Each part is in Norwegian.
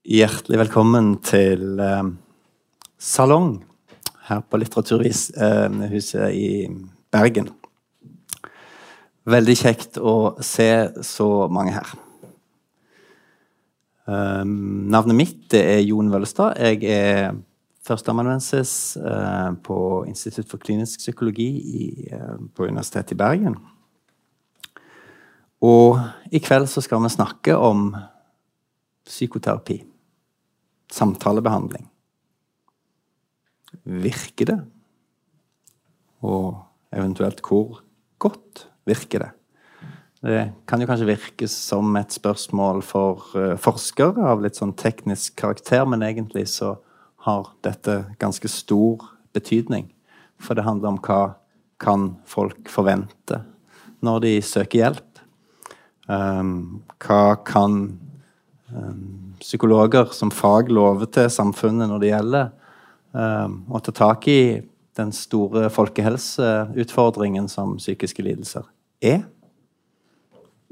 Hjertelig velkommen til eh, Salong her på Litteraturhuset eh, i Bergen. Veldig kjekt å se så mange her. Eh, navnet mitt er Jon Vøllestad. Jeg er førsteamanuensis eh, på Institutt for klinisk psykologi i, eh, på Universitetet i Bergen. Og i kveld så skal vi snakke om psykoterapi samtalebehandling. Virker det? Og eventuelt hvor godt virker det? Det kan jo kanskje virke som et spørsmål for uh, forskere av litt sånn teknisk karakter, men egentlig så har dette ganske stor betydning. For det handler om hva kan folk forvente når de søker hjelp? Um, hva kan psykologer som fag lover til samfunnet når det gjelder um, å ta tak i den store folkehelseutfordringen som psykiske lidelser er.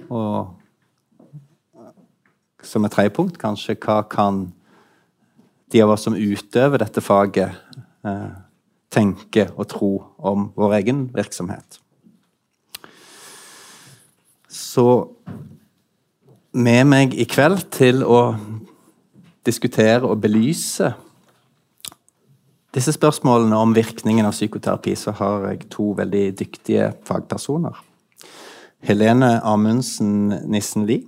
Og som et tredje punkt, kanskje, hva kan de av oss som utøver dette faget, eh, tenke og tro om vår egen virksomhet? Så med meg i kveld til å diskutere og belyse disse spørsmålene om virkningen av psykoterapi, så har jeg to veldig dyktige fagpersoner. Helene Amundsen Nissen Lie,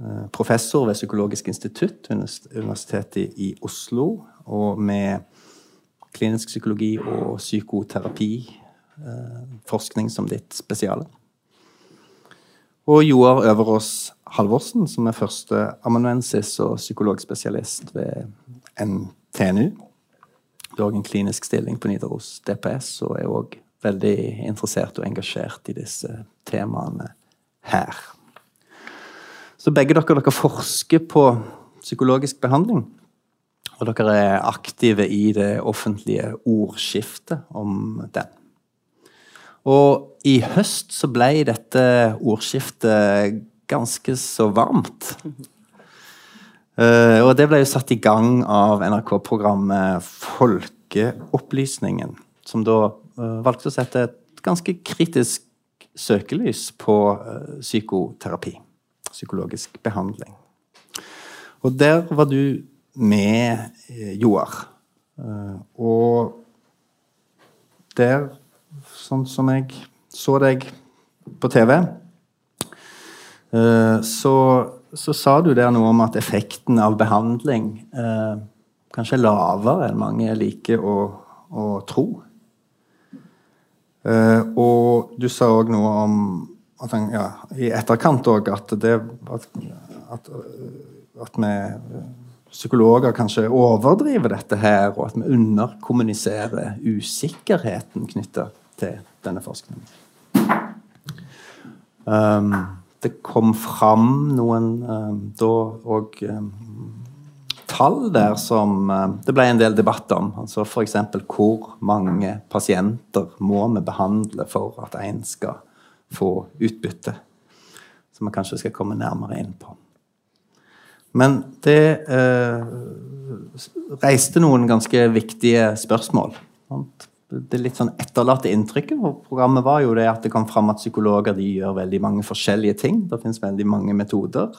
eh, professor ved Psykologisk institutt, Universitetet i Oslo, og med klinisk psykologi og psykoterapi, eh, forskning som ditt spesiale. Og Joar Øverås Halvorsen, som er førsteamanuensis og psykologspesialist ved NTNU. Du har en klinisk stilling på Nidaros DPS og er òg veldig interessert og engasjert i disse temaene her. Så begge dere, dere forsker på psykologisk behandling. Og dere er aktive i det offentlige ordskiftet om den. Og i høst så ble dette ordskiftet ganske så varmt. Uh, og det ble jo satt i gang av NRK-programmet Folkeopplysningen, som da uh, valgte å sette et ganske kritisk søkelys på uh, psykoterapi. Psykologisk behandling. Og der var du med, Joar. og der sånn som jeg så deg på TV, så, så sa du der noe om at effekten av behandling eh, kanskje er lavere enn mange liker å, å tro. Eh, og du sa òg noe om at ja, i etterkant òg at det at, at, at vi psykologer kanskje overdriver dette her, og at vi underkommuniserer usikkerheten knytta til denne forskningen. Um, det kom fram noen um, da òg um, tall der som um, det ble en del debatt om. Altså F.eks. hvor mange pasienter må vi behandle for at en skal få utbytte. Som vi kanskje skal komme nærmere inn på. Men det eh, reiste noen ganske viktige spørsmål. Sant? Det litt sånn etterlatte inntrykket på programmet var jo det at det kom fram at psykologer de gjør veldig mange forskjellige ting. Det fins veldig mange metoder.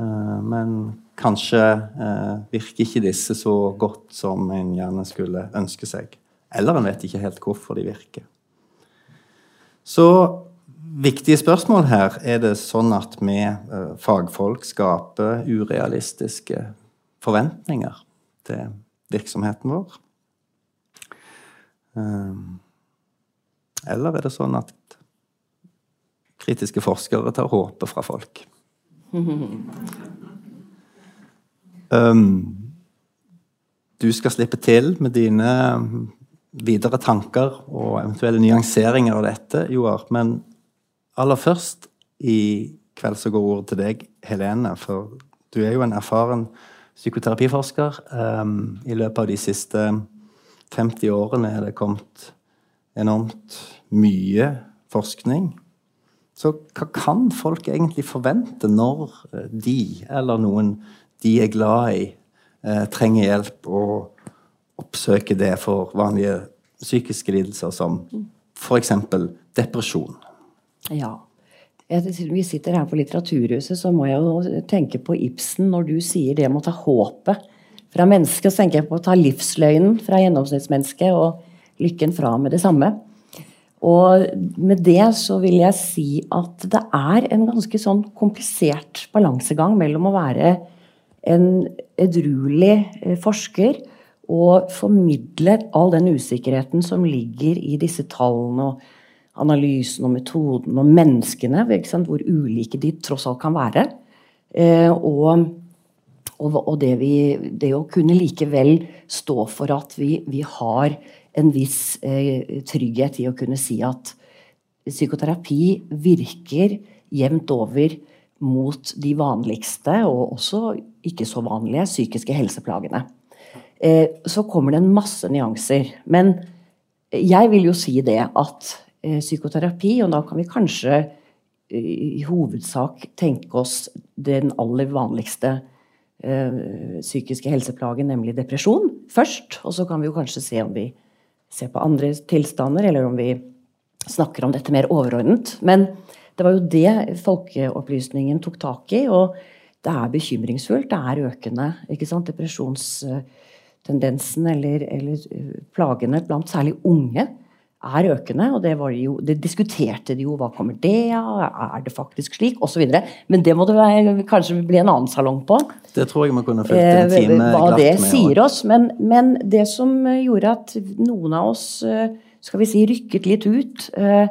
Eh, men kanskje eh, virker ikke disse så godt som en gjerne skulle ønske seg. Eller en vet ikke helt hvorfor de virker. Så viktige spørsmål her. Er det sånn at vi eh, fagfolk skaper urealistiske forventninger til virksomheten vår? Ehm, eller er det sånn at kritiske forskere tar håpet fra folk? Um, du skal slippe til med dine videre tanker og eventuelle nyanseringer av dette, Joar. Men aller først i kveld så går ordet til deg, Helene. For du er jo en erfaren psykoterapiforsker. Um, I løpet av de siste 50 årene er det kommet enormt mye forskning. Så hva kan folk egentlig forvente når de, eller noen de er glad i, eh, trenger hjelp, og oppsøker det for vanlige psykiske lidelser som f.eks. depresjon. Ja. Vi sitter her på Litteraturhuset, så må jeg jo tenke på Ibsen når du sier det med å ta håpet fra mennesket. Så tenker jeg på å ta livsløgnen fra gjennomsnittsmennesket og lykken fra med det samme. Og med det så vil jeg si at det er en ganske sånn komplisert balansegang mellom å være en edruelig eh, forsker og formidle all den usikkerheten som ligger i disse tallene og analysen og metoden og menneskene, hvor ulike de tross alt kan være. Eh, og, og, og det, vi, det, å kunne likevel stå for at vi, vi har en viss eh, trygghet i å kunne si at psykoterapi virker jevnt over mot de vanligste, og også ikke så vanlige, psykiske helseplagene. Eh, så kommer det en masse nyanser. Men jeg vil jo si det at Eh, psykoterapi, og da kan vi kanskje eh, i hovedsak tenke oss den aller vanligste psykiske helseplager, nemlig depresjon, først. Og så kan vi jo kanskje se om vi ser på andre tilstander, eller om vi snakker om dette mer overordnet. Men det var jo det Folkeopplysningen tok tak i, og det er bekymringsfullt. Det er økende. ikke sant? Depresjonstendensen eller, eller plagene blant særlig unge er økende. Og det, jo, det diskuterte de jo. Hva kommer det av? Er det faktisk slik? Osv. Men det må det være, kanskje bli en annen salong på. Det tror jeg man kunne fulgt en time glatt med. Hva det sier oss. Men, men, det som gjorde at noen av oss eh, skal vi si, rykket litt ut eh,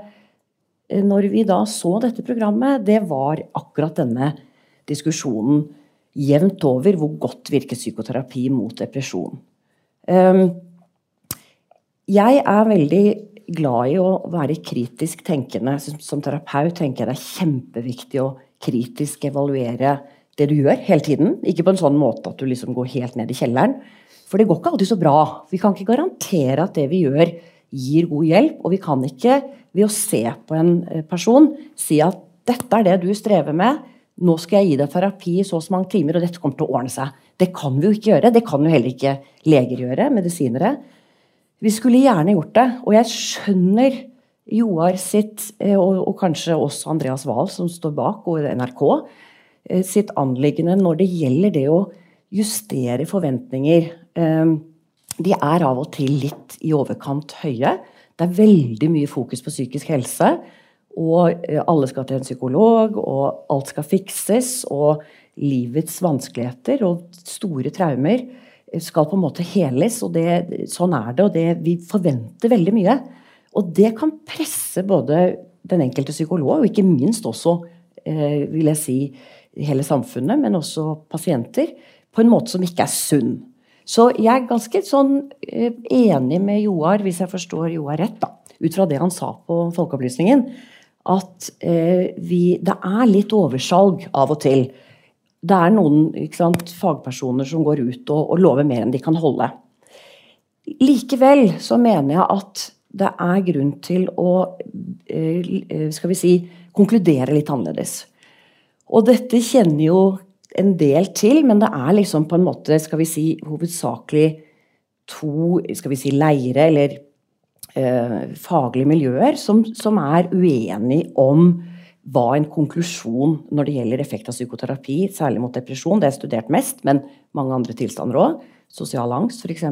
når vi da så dette programmet, det var akkurat denne diskusjonen jevnt over hvor godt virker psykoterapi mot depresjon. Jeg er veldig glad i å være kritisk tenkende. Som terapeut tenker jeg det er kjempeviktig å kritisk evaluere det du gjør hele tiden. Ikke på en sånn måte at du liksom går helt ned i kjelleren. For det går ikke alltid så bra. Vi kan ikke garantere at det vi gjør, gir god hjelp. Og vi kan ikke ved å se på en eh, person si at dette er det du strever med, nå skal jeg gi deg terapi i så og så mange timer, og dette kommer til å ordne seg. Det kan vi jo ikke gjøre. Det kan jo heller ikke leger gjøre, medisinere. Vi skulle gjerne gjort det. Og jeg skjønner Joar sitt, eh, og, og kanskje også Andreas Wahl, som står bak, og NRK, eh, sitt anliggende når det gjelder det å justere forventninger. Eh, de er av og til litt i overkant høye. Det er veldig mye fokus på psykisk helse. Og alle skal til en psykolog, og alt skal fikses. Og livets vanskeligheter og store traumer skal på en måte heles. og det, Sånn er det, og det, vi forventer veldig mye. Og det kan presse både den enkelte psykolog, og ikke minst også eh, vil jeg si, hele samfunnet, men også pasienter, på en måte som ikke er sunn. Så jeg er ganske sånn eh, enig med Joar, hvis jeg forstår Joar rett, da, ut fra det han sa på Folkeopplysningen, at eh, vi, det er litt oversalg av og til det er noen sant, fagpersoner som går ut og, og, lover mer enn de kan holde. Likevel så mener jeg at det er grunn til å eh, skal vi si, konkludere litt annerledes. Og dette kjenner jo en del til, men det er liksom på en måte skal vi si, hovedsakelig to skal vi si, leire eller eh, faglige miljøer som, som er uenige om hva en konklusjon når det gjelder effekt av psykoterapi, særlig mot depresjon, det er studert mest, men mange andre tilstander òg, sosial angst f.eks.,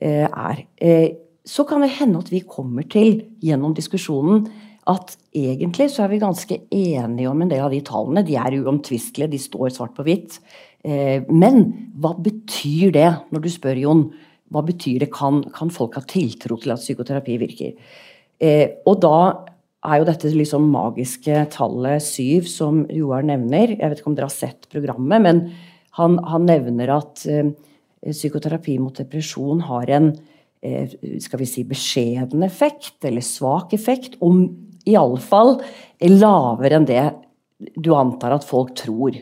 eh, er. Eh, så kan det hende at vi kommer til, gjennom diskusjonen, at egentlig så er vi ganske enige om en del av de tallene. De er uomtvistelige, de står svart på hvitt. Eh, men hva betyr det, når du spør, Jon? Hva betyr det? Kan, kan folk ha tiltro til at psykoterapi virker? Og da er jo dette liksom magiske tallet syv som Joar nevner. Jeg vet ikke om dere har sett programmet, men han, han nevner at eh, psykoterapi mot depresjon har en eh, skal vi si, beskjeden effekt, eller svak effekt, om iallfall lavere enn det du antar at folk tror.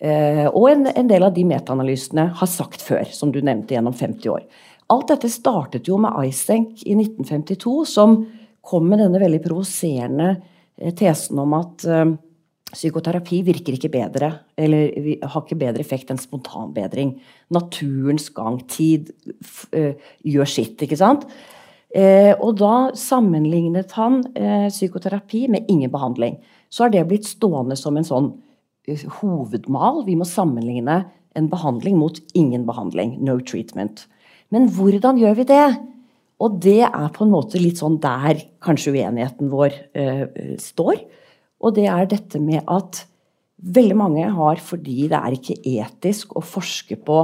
Eh, og en, en, del av de metaanalysene har sagt før, som du nevnte gjennom 50 år. Alt dette startet jo med Isenk i 1952, som kom med denne veldig provoserende eh, tesen om at uh, Psykoterapi virker ikke bedre, eller har ikke bedre effekt enn spontanbedring. Naturens gang, tid, uh, gjør sitt, ikke sant? Og da sammenlignet han psykoterapi med ingen behandling. Så har det blitt stående som en sånn hovedmal. Vi må sammenligne en behandling mot ingen behandling. No treatment. Men hvordan gjør vi det? Og det er på en måte litt sånn der kanskje uenigheten vår står. Og det er dette med at veldig mange har, fordi det er ikke etisk å forske på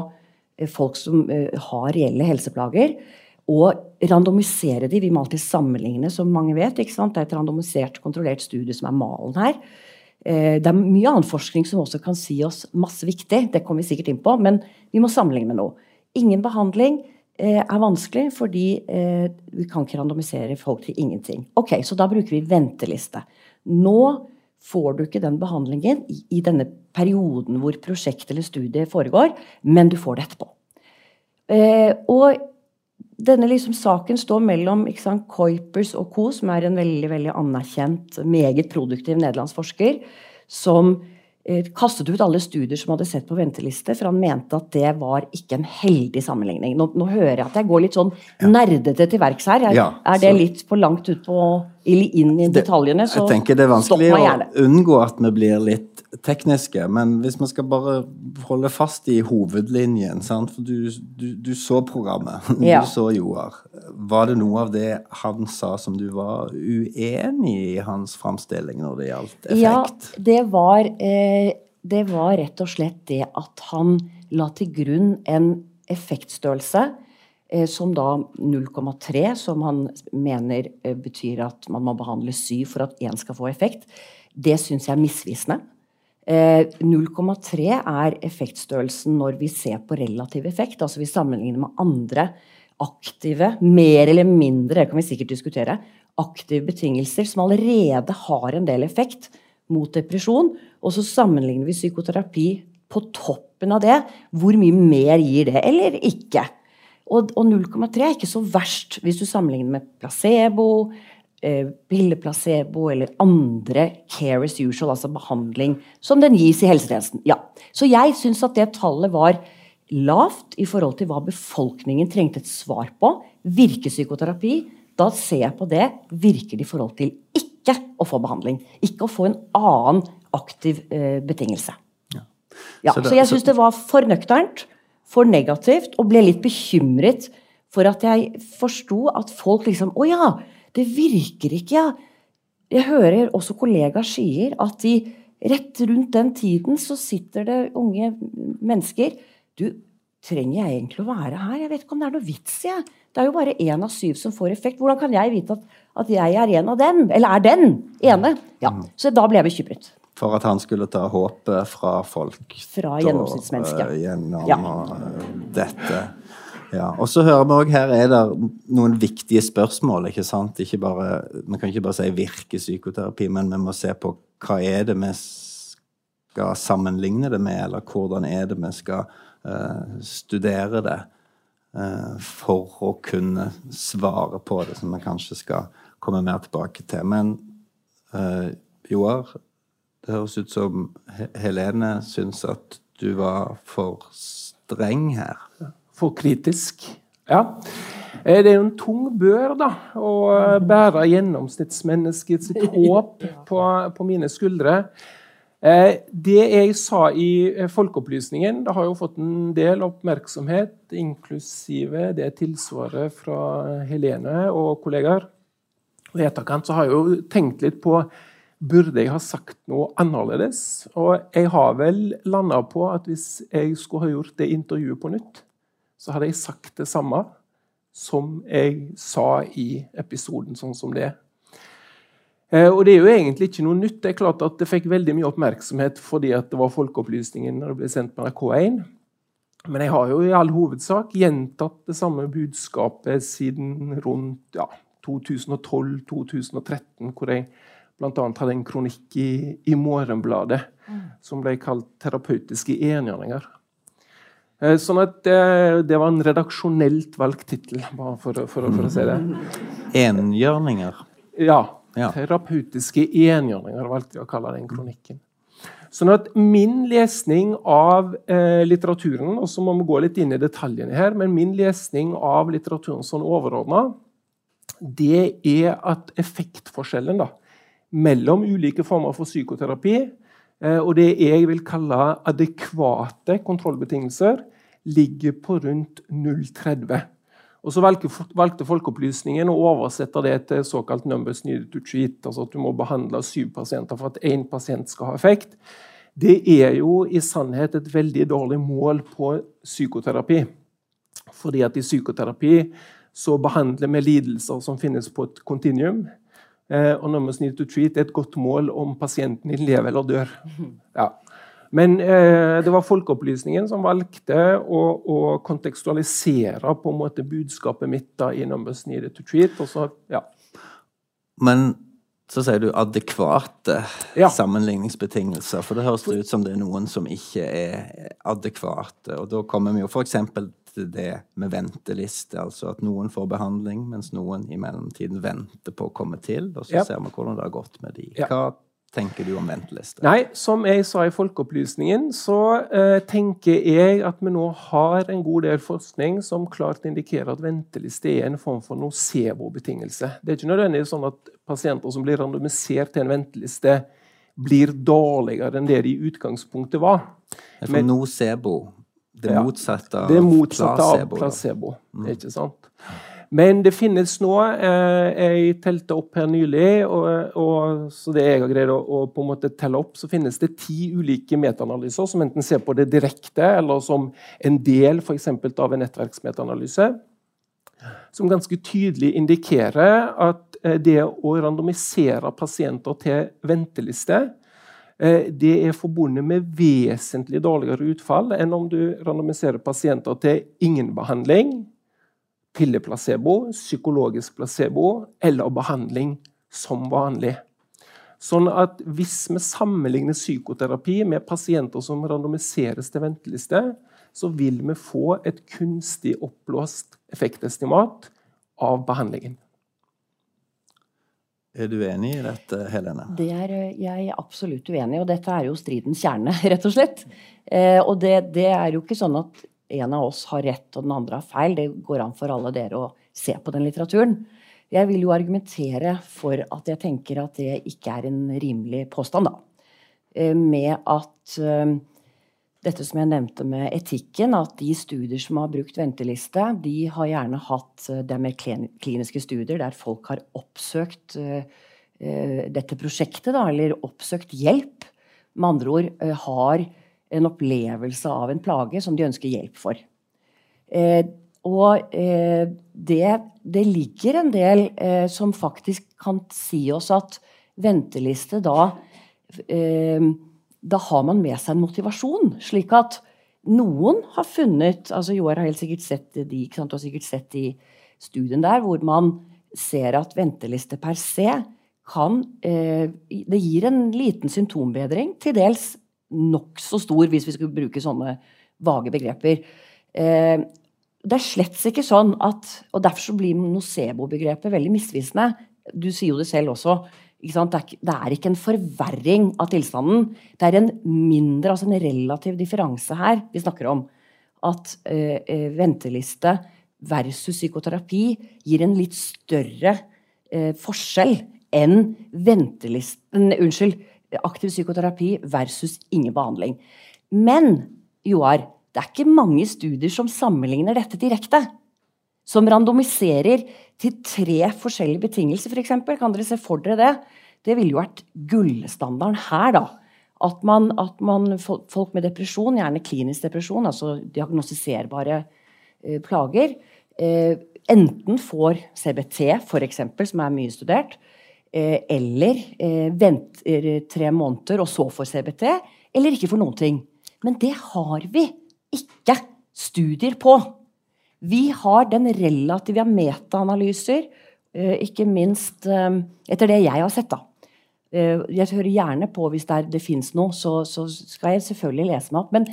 eh, folk som eh, har reelle helseplager, og randomisere de. Vi må alltid sammenligne, som mange vet. Det er et randomisert, kontrollert studie som er malen her. Eh, det er mye annen forskning som også kan si oss masse viktig. Det kommer vi sikkert inn på, men vi må sammenligne med noe. Ingen behandling er vanskelig fordi vi kan ikke randomisere folk til ingenting. Ok, Så da bruker vi venteliste. Nå får du ikke den behandlingen i, denne perioden hvor prosjekt eller studiet foregår, men du får det etterpå. Eh, og denne liksom saken står mellom sant, Kuipers og co., som er en veldig veldig anerkjent, meget produktiv nederlandsk forsker, som Eh, kastet ut alle studier som hadde sett på venteliste, for han mente at det var ikke en heldig sammenligning. Nå, nå hører jeg at jeg går litt sånn nerdete til verks her. Jeg, ja, er det litt for langt ut på, inn i detaljene, så gjerne. Jeg tenker det er vanskelig å unngå at vi blir litt tekniske, men hvis vi skal bare holde fast i hovedlinjen sant? For du, du, du så programmet, ja. du så Joar. Var det noe av det han sa som du var uenig i hans framstilling når det gjaldt effekt? Ja, det var, eh, det var rett og slett det at han la til grunn en effektstørrelse eh, som da 0,3, som han mener eh, betyr at man må behandle syv for at én skal få effekt. Det syns jeg er misvisende. 0,3 eh, er effektstørrelsen når vi ser på relativ effekt. Altså vi sammenligner med andre aktive, mer eller mindre, det kan vi sikkert diskutere, aktive betingelser som allerede har en del effekt mot depresjon. Og så sammenligner vi psykoterapi på toppen av det. Hvor mye mer gir det, eller ikke? Og, og 0,3 er ikke så verst hvis du sammenligner med placebo, eh, pilleplacebo eller andre care as usual, altså behandling som den gis i helsetjenesten. Ja. Så jeg syns at det tallet var lavt i forhold til hva befolkningen trengte et svar på. Virker psykoterapi? Da ser jeg på det. Virker det i forhold til ikke å få behandling? Ikke å få en annen aktiv eh, betingelse. Ja. Ja, så, det, så jeg syns det var for nøkternt, for negativt, og ble litt bekymret for at jeg forsto at folk liksom Å ja! Det virker ikke, ja. Jeg hører også kollegaer sier at de rett rundt den tiden så sitter det unge mennesker Du, trenger jeg egentlig å være her? Jeg vet ikke om det er noe vits, jeg. Det er jo bare én av syv som får effekt. Hvordan kan jeg vite at, at jeg er en av dem? Eller er den ene? Ja, Så da ble jeg bekymret. For at han skulle ta håpet fra folk? Fra gjennomsnittsmennesket. Uh, gjennom ja. uh, dette. Ja, og så hører vi òg her er det noen viktige spørsmål. ikke sant? Ikke bare, vi kan ikke bare si 'virker psykoterapi', men vi må se på hva er det vi skal sammenligne det med, eller hvordan er det vi skal uh, studere det uh, for å kunne svare på det, som vi kanskje skal komme mer tilbake til. Men uh, Joar, det høres ut som Helene syns at du var for streng her. Ja for kritisk. Ja. Eh, det er jo en tung bør da, å eh, bære gjennomsnittsmenneskets håp på, på, mine skuldre. Eh, det jeg sa i Folkeopplysningen, det har jo fått en del oppmerksomhet, inklusive det tilsvaret fra Helene og kollegaer. Og I etterkant så har jeg jo tenkt litt på burde jeg ha sagt noe annerledes. Og jeg har vel landa på at hvis jeg skulle ha gjort det intervjuet på nytt, så hadde jeg sagt det samme som jeg sa i episoden sånn som det. er. og det er jo egentlig ikke noe nytt. Det er klart at det fikk veldig mye oppmerksomhet fordi det var Folkeopplysningen når det ble sendt på NRK1. Men jeg har jo i all hovedsak gjentatt det samme budskapet siden rundt ja, 2012-2013, hvor jeg bl.a. hadde en kronikk i, i Morgenbladet mm. som ble kalt 'Terapeutiske enhjørninger'. Eh, sånn at det, det, var en redaksjonelt valgt tittel, bare for, for, for, å si det. Enhjørninger? Ja. ja. Terapeutiske enhjørninger valgte jeg å kalle den kronikken. Sånn at min lesning av eh, litteraturen og så må vi gå litt inn i detaljene her, men min lesning av litteraturen sånn overordna, det er at effektforskjellen da, mellom ulike former for psykoterapi og det jeg vil kalle adekvate kontrollbetingelser, ligger på rundt 0,30. Og så valgte, Folkeopplysningen å oversette det til såkalt numbers needed to treat. altså At du må behandle syv pasienter for at én pasient skal ha effekt. Det er jo i sannhet et veldig dårlig mål på psykoterapi. Fordi at i psykoterapi så behandler vi lidelser som finnes på et kontinuum. Eh, og numbers Need to treat er et godt mål om pasienten din lever eller dør. Ja. Men eh, det var Folkeopplysningen som valgte å, å kontekstualisere på en måte budskapet mitt da, i Numbers Needed to Treat. Så, ja. Men så sier du adekvate ja. sammenligningsbetingelser. For det høres ut som det er noen som ikke er adekvate. Og da kommer vi jo f.eks. det med venteliste. Altså at noen får behandling, mens noen i mellomtiden venter på å komme til. Og så ja. ser vi hvordan det har gått med de. Hva tenker du om venteliste? Nei, Som jeg sa i Folkeopplysningen, så eh, tenker jeg at vi nå har en god del forskning som klart indikerer at venteliste er en form for nocebo-betingelse. Det er ikke nødvendigvis sånn at pasienter som blir randomisert til en venteliste, blir dårligere enn det de i utgangspunktet var. For Men, nocebo, det motsatte av, det motsatte placebo, av placebo. Mm. Ikke sant? Men det finnes nå eh, Jeg telte opp her nylig, og, og, så det jeg har greid å, å, på en måte telle opp, så finnes det ti ulike metaanalyser som enten ser på det direkte, eller som en del for eksempel, av en nettverksmetaanalyse. Som ganske tydelig indikerer at eh, det å randomisere pasienter til venteliste det er forbundet med vesentlig dårligere utfall enn om du randomiserer pasienter til ingen behandling, pilleplacebo, psykologisk placebo eller behandling som vanlig. Sånn at Hvis vi sammenligner psykoterapi med pasienter som randomiseres til venteliste, så vil vi få et kunstig oppblåst effektestimat av behandlingen. Er du enig i dette, Helene? Det er jeg absolutt uenig i. Og dette er jo stridens kjerne, rett og slett. Eh, og det, det, er jo ikke sånn at en av oss har rett og den andre har feil. Det går an for alle dere å se på den litteraturen. Jeg vil jo argumentere for at jeg tenker at det ikke er en rimelig påstand, da. Eh, med at uh, dette som jeg nevnte med etikken, at de studier som har brukt venteliste, de har gjerne hatt uh, det med kliniske studier der folk har oppsøkt uh, dette prosjektet, da, eller oppsøkt hjelp. Med andre ord har en opplevelse av en plage som de ønsker hjelp for. Eh, og eh, det, det, ligger en del eh, som faktisk kan si oss at venteliste da eh, Da har man med seg en motivasjon, slik at noen har funnet altså Joar har helt sikkert sett de, ikke sant? Har sikkert sett de studien der hvor man ser at venteliste per se kan eh, Det gir en liten symptombedring, til dels nokså stor, hvis vi skulle bruke sånne vage begreper. Eh, det er slett ikke sånn at Og derfor så blir nocebo-begrepet veldig misvisende. Du sier jo det selv også. Det er, det, er, ikke en forverring av tilstanden. Det er en mindre, altså en relativ differanse her vi snakker om. At eh, eh venteliste versus psykoterapi gir en litt større eh, forskjell enn ventelisten Unnskyld, aktiv psykoterapi versus ingen behandling. Men Joar, det er ikke mange studier som sammenligner dette direkte. Som randomiserer til tre forskjellige betingelser, f.eks. For kan dere se for dere det? Det ville jo vært gullstandarden her, da. At, man, at man, folk med depresjon, gjerne klinisk depresjon, altså diagnostiserbare eh, plager, eh, enten får CBT, f.eks., som er mye studert, Eh, eller eh, venter tre måneder og så får CBT, eller ikke får noen ting. Men det har vi ikke studier på. Vi har den relative vi har metaanalyser, eh, ikke minst etter det jeg har sett. da. Jeg hører gjerne på hvis det, er, det fins noe, så, så, skal jeg selvfølgelig lese meg opp. Men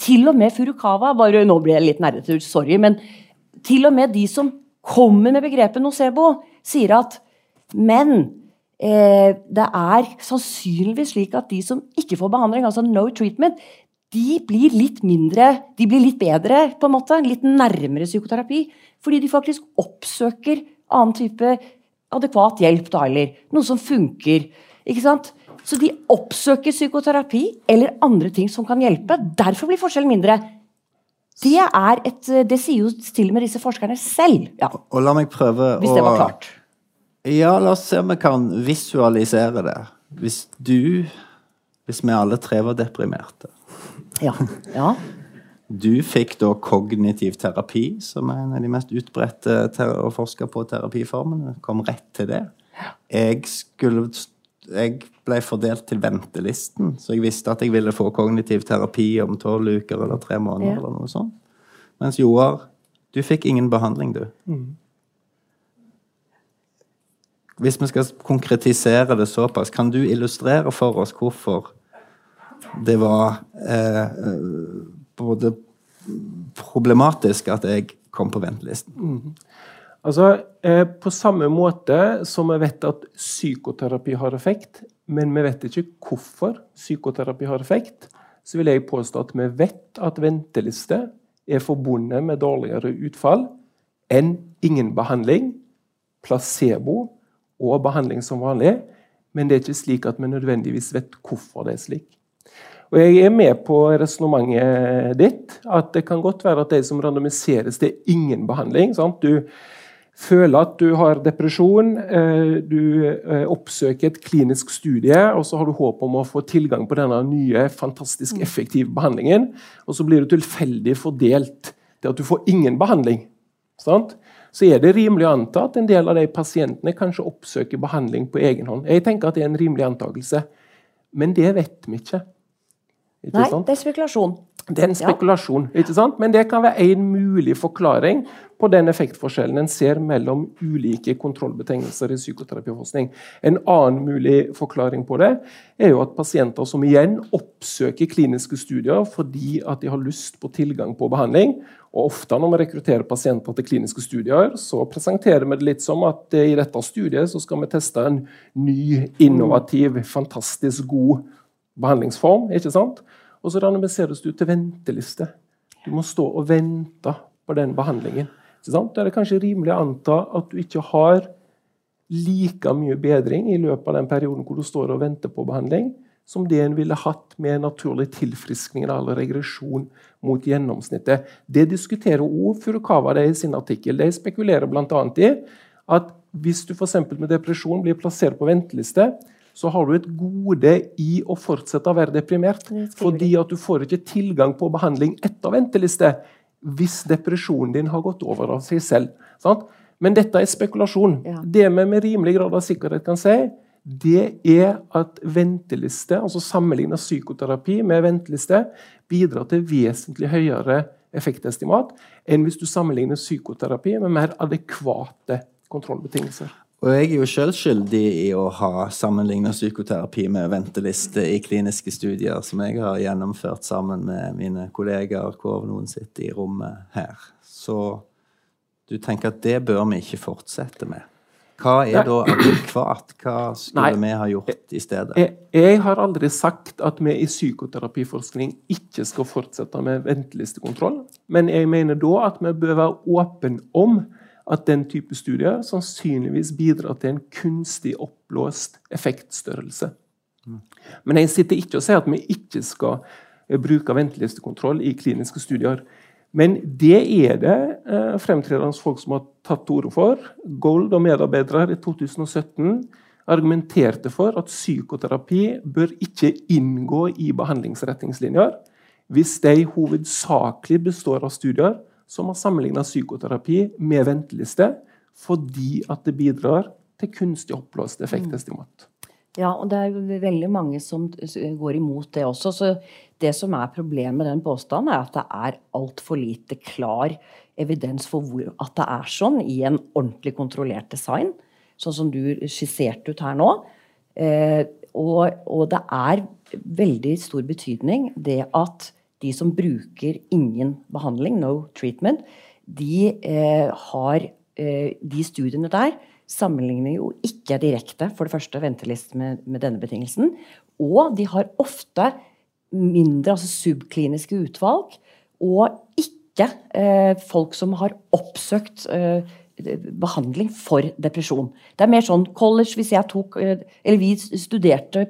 til og med Furukawa bare, Nå blir jeg litt nerdete, sorry. Men til og med de som kommer med begrepet nocebo, sier at men eh, det er sannsynligvis slik at de som ikke får behandling, altså no treatment, de blir litt mindre De blir litt bedre, på en måte. Litt nærmere psykoterapi. Fordi de faktisk oppsøker annen type adekvat hjelp, da, eller noe som funker. Ikke sant? Så de oppsøker psykoterapi eller andre ting som kan hjelpe. Derfor blir forskjellen mindre. Det, er et, det sier jo til og med disse forskerne selv. Ja. Og la meg prøve Hvis det var klart. Ja, la oss se om vi kan visualisere det. Hvis du Hvis vi alle tre var deprimerte Ja. ja. Du fikk da kognitiv terapi, som er en av de mest utbredte og forska på terapiformene. Kom rett til det. Jeg, skulle, jeg ble fordelt til ventelisten, så jeg visste at jeg ville få kognitiv terapi om tolv uker eller tre måneder. Ja. eller noe sånt. Mens Joar, du fikk ingen behandling, du. Mm. Hvis vi skal konkretisere det såpass, kan du illustrere for oss hvorfor det var eh, både problematisk at jeg kom på ventelisten? Mm. Altså, eh, På samme måte som vi vet at psykoterapi har effekt, men vi vet ikke hvorfor psykoterapi har effekt, så vil jeg påstå at vi vet at venteliste er forbundet med dårligere utfall enn ingen behandling, placebo og behandling som vanlig. Men det er ikke slik at vi nødvendigvis vet hvorfor det er slik. Og Jeg er med på resonnementet ditt. At det kan godt være at de som randomiseres, det er ingen behandling. Sant? Du føler at du har depresjon, eh, du eh, oppsøker et klinisk studie, og så har du håp om å få tilgang på denne nye, fantastisk effektive behandlingen, og så blir du tilfeldig fordelt til at du får ingen behandling. Sant? så er det rimelig å anta at en del av de pasientene kanskje oppsøker behandling på egen hånd. Jeg tenker at det er en rimelig antakelse. Men det vet vi ikke. Nei, sant? det er spekulasjon. Det er en spekulasjon, ja. ikke sant? men det kan være en mulig forklaring på den effektforskjellen en ser mellom ulike kontrollbetingelser i psykoterapiforskning. En annen mulig forklaring på det er jo at pasienter som igjen oppsøker kliniske studier fordi at de har lyst på tilgang på behandling, og ofte når vi rekrutterer pasienter til kliniske studier, så presenterer vi det litt som at i dette studiet så skal vi teste en ny, innovativ, fantastisk god behandlingsform. ikke sant? Og så randomiseres du til venteliste. Du må stå og vente på den behandlingen. Da er det kanskje rimelig å anta at du ikke har like mye bedring i løpet av den perioden hvor du står og venter på behandling, som det en ville hatt med naturlig tilfriskning eller regresjon mot gjennomsnittet. Det diskuterer òg Furukawa i sin artikkel. De spekulerer bl.a. i at hvis du f.eks. med depresjon blir plassert på venteliste, så har du et gode i å fortsette å være deprimert. Fordi at du får ikke tilgang på behandling etter venteliste hvis depresjonen din har gått over av seg selv. Sant? Men dette er spekulasjon. Ja. Det vi med rimelig grad av sikkerhet kan si, det er at venteliste, altså sammenligna psykoterapi med venteliste, bidrar til vesentlig høyere effektestimat enn hvis du sammenligner psykoterapi med mer adekvate kontrollbetingelser. Og jeg er jo sjøl skyldig i å ha sammenligna psykoterapi med venteliste i kliniske studier som jeg har gjennomført sammen med mine kollegaer, hvor noen sitter i rommet her. Så du tenker at det bør vi ikke fortsette med? Hva er da adekvat? Hva skulle Nei. vi ha gjort i stedet? Jeg, jeg, har aldri sagt at vi i psykoterapiforskning ikke skal fortsette med ventelistekontroll. Men jeg mener da at vi bør være åpne om at den type studier sannsynligvis bidrar til en kunstig oppblåst effektstørrelse. Men jeg sitter ikke og sier at vi ikke skal eh, bruke ventelistekontroll i kliniske studier. Men det er det eh, fremtredende folk som har tatt til orde for. Gold og medarbeidere i 2017 argumenterte for at psykoterapi bør ikke inngå i behandlingsretningslinjer hvis de hovedsakelig består av studier som har sammenligna psykoterapi med venteliste fordi at det bidrar til kunstig oppblåst effektestimat. Ja, og det er veldig mange som går imot det også. Så det som er problemet med den påstanden, er at det er altfor lite klar evidens for hvor, at det er sånn i en ordentlig kontrollert design, sånn som du skisserte ut her nå. Eh, og, og det er veldig stor betydning det at de som bruker ingen behandling, no treatment, de eh, har eh, De studiene der sammenligner jo ikke direkte for det første venteliste med, med denne betingelsen. Og de har ofte mindre, altså subkliniske utvalg, og ikke eh, folk som har oppsøkt eh, behandling for depresjon. Det er mer sånn college hvis jeg tok eh, Eller vi studerte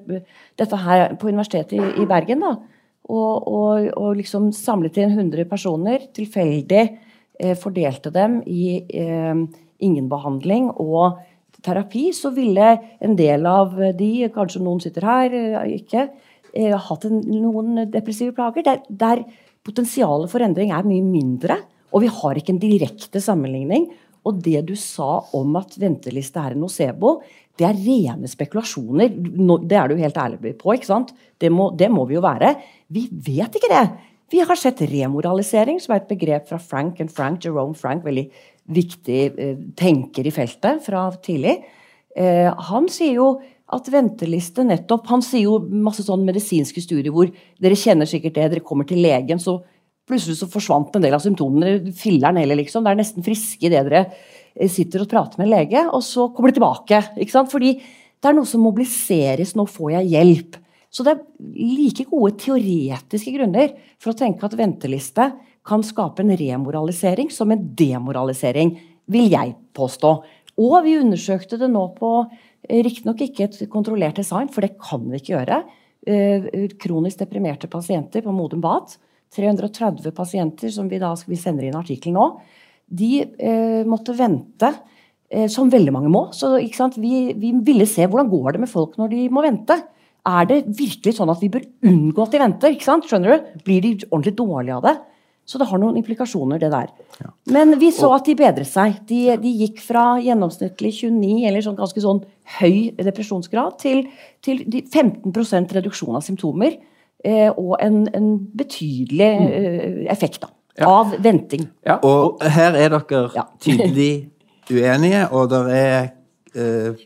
dette her på Universitetet i, i Bergen, da. Og, og, og, liksom samlet inn 100 personer, tilfeldig eh, fordelte dem i eh, ingen behandling og terapi, så ville en del av de, kanskje noen sitter her, eh, ikke, eh, hatt en, noen depressive plager. Der, der potensialet for endring er mye mindre. Og vi har ikke en direkte sammenligning. Og det du sa om at venteliste er en nocebo, det er rene spekulasjoner. Det er du helt ærlig på. ikke sant? Det må, det må vi jo være. Vi vet ikke det. Vi har sett remoralisering, som er et begrep fra Frank and Frank, Jerome Frank, veldig viktig eh, tenker i feltet fra tidlig. Eh, han sier jo at venteliste nettopp Han sier jo masse sånn medisinske studier hvor dere kjenner sikkert det, dere kommer til legen, så plutselig så forsvant en del av symptomene. Filler'n heller, liksom. Det er nesten friske idet dere eh, sitter og prater med en lege, og så kommer de tilbake. ikke sant? Fordi det er noe som mobiliseres. Nå får jeg hjelp. Så det er like gode teoretiske grunner for å tenke at venteliste kan skape en remoralisering som en demoralisering, vil jeg påstå. Og vi undersøkte det nå på eh, riktignok ikke et kontrollert design, for det kan vi ikke gjøre. Eh, kronisk deprimerte pasienter på Modum Bad. 330 pasienter som vi, da, vi sender inn artikkel nå. De eh, måtte vente, eh, som veldig mange må. Så vi, vi, ville se hvordan går det med folk når de må vente. Er det virkelig sånn at vi bør unngå at de venter? Skjønner du? Blir de ordentlig dårlige av det? Så det har noen implikasjoner, det der. Ja. Men vi så at de bedret seg. De, de, gikk fra gjennomsnittlig 29, eller sånn ganske sånn høy depresjonsgrad, til, til 15% reduksjon av symptomer. Eh, og en, en betydelig mm. eh, effekt da, ja. av venting. Ja. Og her er dere tydelig uenige, og det er eh,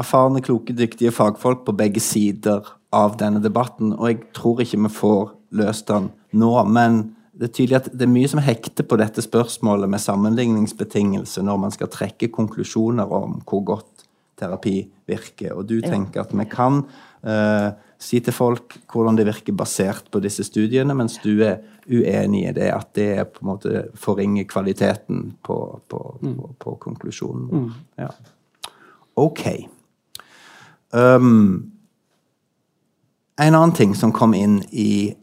erfarne, kloke, dyktige fagfolk på begge sider av denne debatten. Og jeg tror ikke vi får løst den nå. men det er tydelig at det er mye som hekter på dette spørsmålet med sammenligningsbetingelser når man skal trekke konklusjoner om hvor godt terapi virker. Og du tenker at vi kan uh, si til folk hvordan det virker basert på disse studiene, mens du er uenig i det, at det på en måte forringer kvaliteten på, på, mm. på, på konklusjonen. Mm. Ja. OK. Um, en annen ting som kom inn i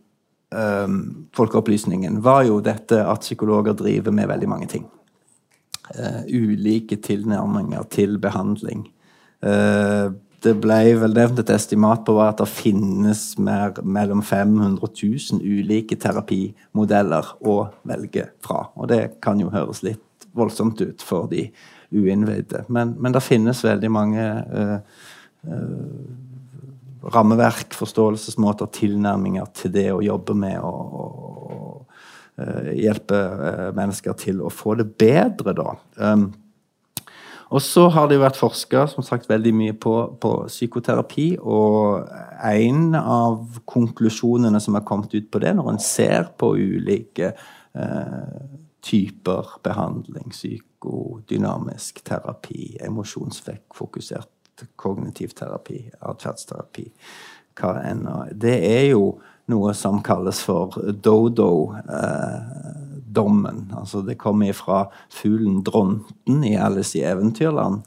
um, folkeopplysningen, var jo dette at psykologer driver med veldig mange ting. Uh, ulike tilnærminger til behandling. Uh, det ble vel nevnt et estimat på at det finnes mer, mellom 500 000 ulike terapimodeller å velge fra. Og det kan jo høres litt voldsomt ut for de uinnvidde. Men, men det finnes veldig mange uh, rammeverk, forståelsesmåter, tilnærminger til det å jobbe med å, uh, hjelpe uh, mennesker til å få det bedre, da. Um, og så har det jo vært forska veldig mye på, på, psykoterapi, og en av konklusjonene som har kommet ut på det, når en ser på ulike uh, typer behandling, psykodynamisk terapi, emosjonsfokusert kognitiv terapi, atferdsterapi, hva enn. Det er jo noe som kalles for dodo-dommen. Eh, altså det kommer fra fuglen dronten i Alice i Eventyrland.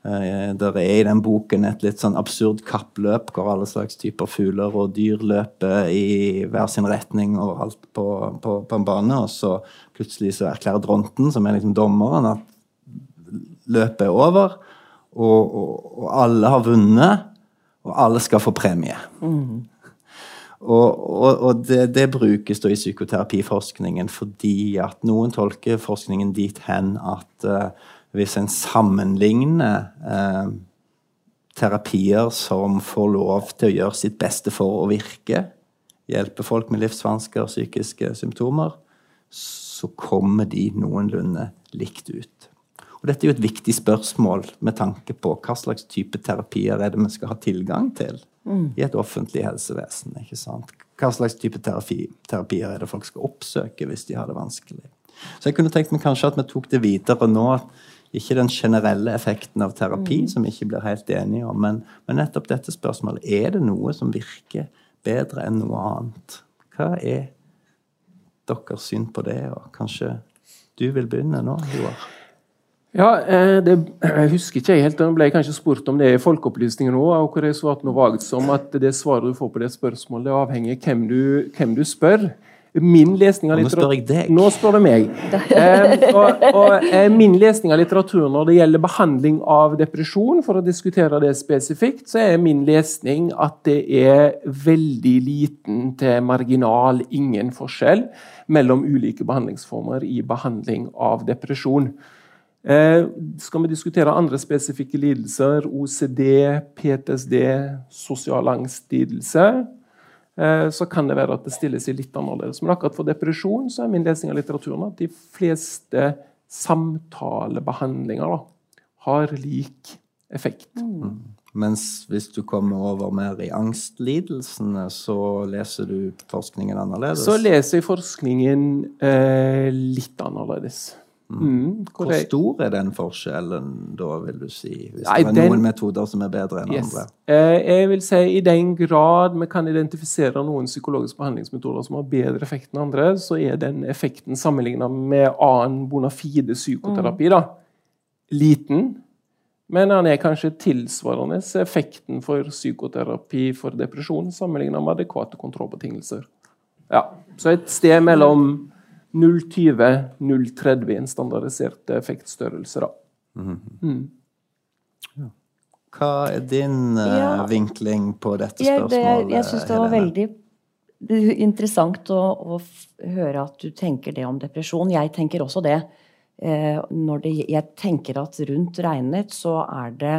Eh, der er i den boken et litt sånn absurd kappløp hvor alle slags typer fugler og dyr løper i hver sin retning overalt på, på, på en bane. Og så plutselig så erklærer dronten, som er liksom dommeren, at løpet er over og, og, og, alle har vunnet, og alle skal få premie. Mm. Og, og det, det, brukes da i psykoterapiforskningen fordi at noen tolker forskningen dit hen at uh, hvis en sammenligner uh, terapier som får lov til å gjøre sitt beste for å virke, hjelpe folk med livsvansker og psykiske symptomer, så kommer de noenlunde likt ut. Og Dette er jo et viktig spørsmål med tanke på hva slags type terapier er det vi skal ha tilgang til mm. i et offentlig helsevesen. ikke sant? Hva slags type terapi, terapier er det folk skal oppsøke hvis de har det vanskelig. Så jeg kunne tenkt meg kanskje at vi tok det videre nå ikke den generelle effekten av terapi, som vi ikke blir helt enige om, men, men nettopp dette spørsmålet. Er det noe som virker bedre enn noe annet? Hva er deres syn på det? Og kanskje du vil begynne nå, Joar? Ja, eh, det, Jeg husker ikke helt, jeg ble kanskje spurt om det i Folkeopplysningen òg. Og hvor jeg svarte noe vagt som at det svaret du får på det spørsmålet, det avhenger av hvem du, hvem du spør. Min lesning av litteratur... Nå spør jeg deg. Nå spør du meg. Eh, og, og eh, min lesning av litteratur når det gjelder behandling av depresjon, for å diskutere det spesifikt, så er min lesning at det er veldig liten til marginal ingen forskjell mellom ulike behandlingsformer i behandling av depresjon. Eh, skal vi diskutere andre spesifikke lidelser, OCD, PTSD, sosial angstlidelse, Eh, så kan det være at det stiller seg litt annerledes. Men akkurat for depresjon så er min lesning av litteraturen at de fleste samtalebehandlinger da, har lik effekt. Mm. Mens hvis du kommer over mer i angstlidelsene, så leser du forskningen annerledes? Så leser jeg forskningen eh, litt annerledes. Mm. Hvor stor er den forskjellen, da, vil du si? Hvis Nei, det er den, noen metoder som er bedre enn yes. andre? Eh, jeg vil si I den grad vi kan identifisere noen psykologiske behandlingsmetoder som har bedre effekt enn andre, så er den effekten sammenlignet med annen bona fide psykoterapi da, liten. Men den er kanskje tilsvarende effekten for psykoterapi for depresjon sammenlignet med adekvate kontrollbetingelser. Ja, Så et sted mellom 0,20-0,30 en standardisert effektstørrelse. Da. Mm. Ja. Hva er din uh, ja. vinkling på dette spørsmålet? Jeg, det, jeg syns det var veldig interessant å, å, høre at du tenker det om depresjon. Jeg tenker også det. Eh, det jeg tenker at rundt regnet så er det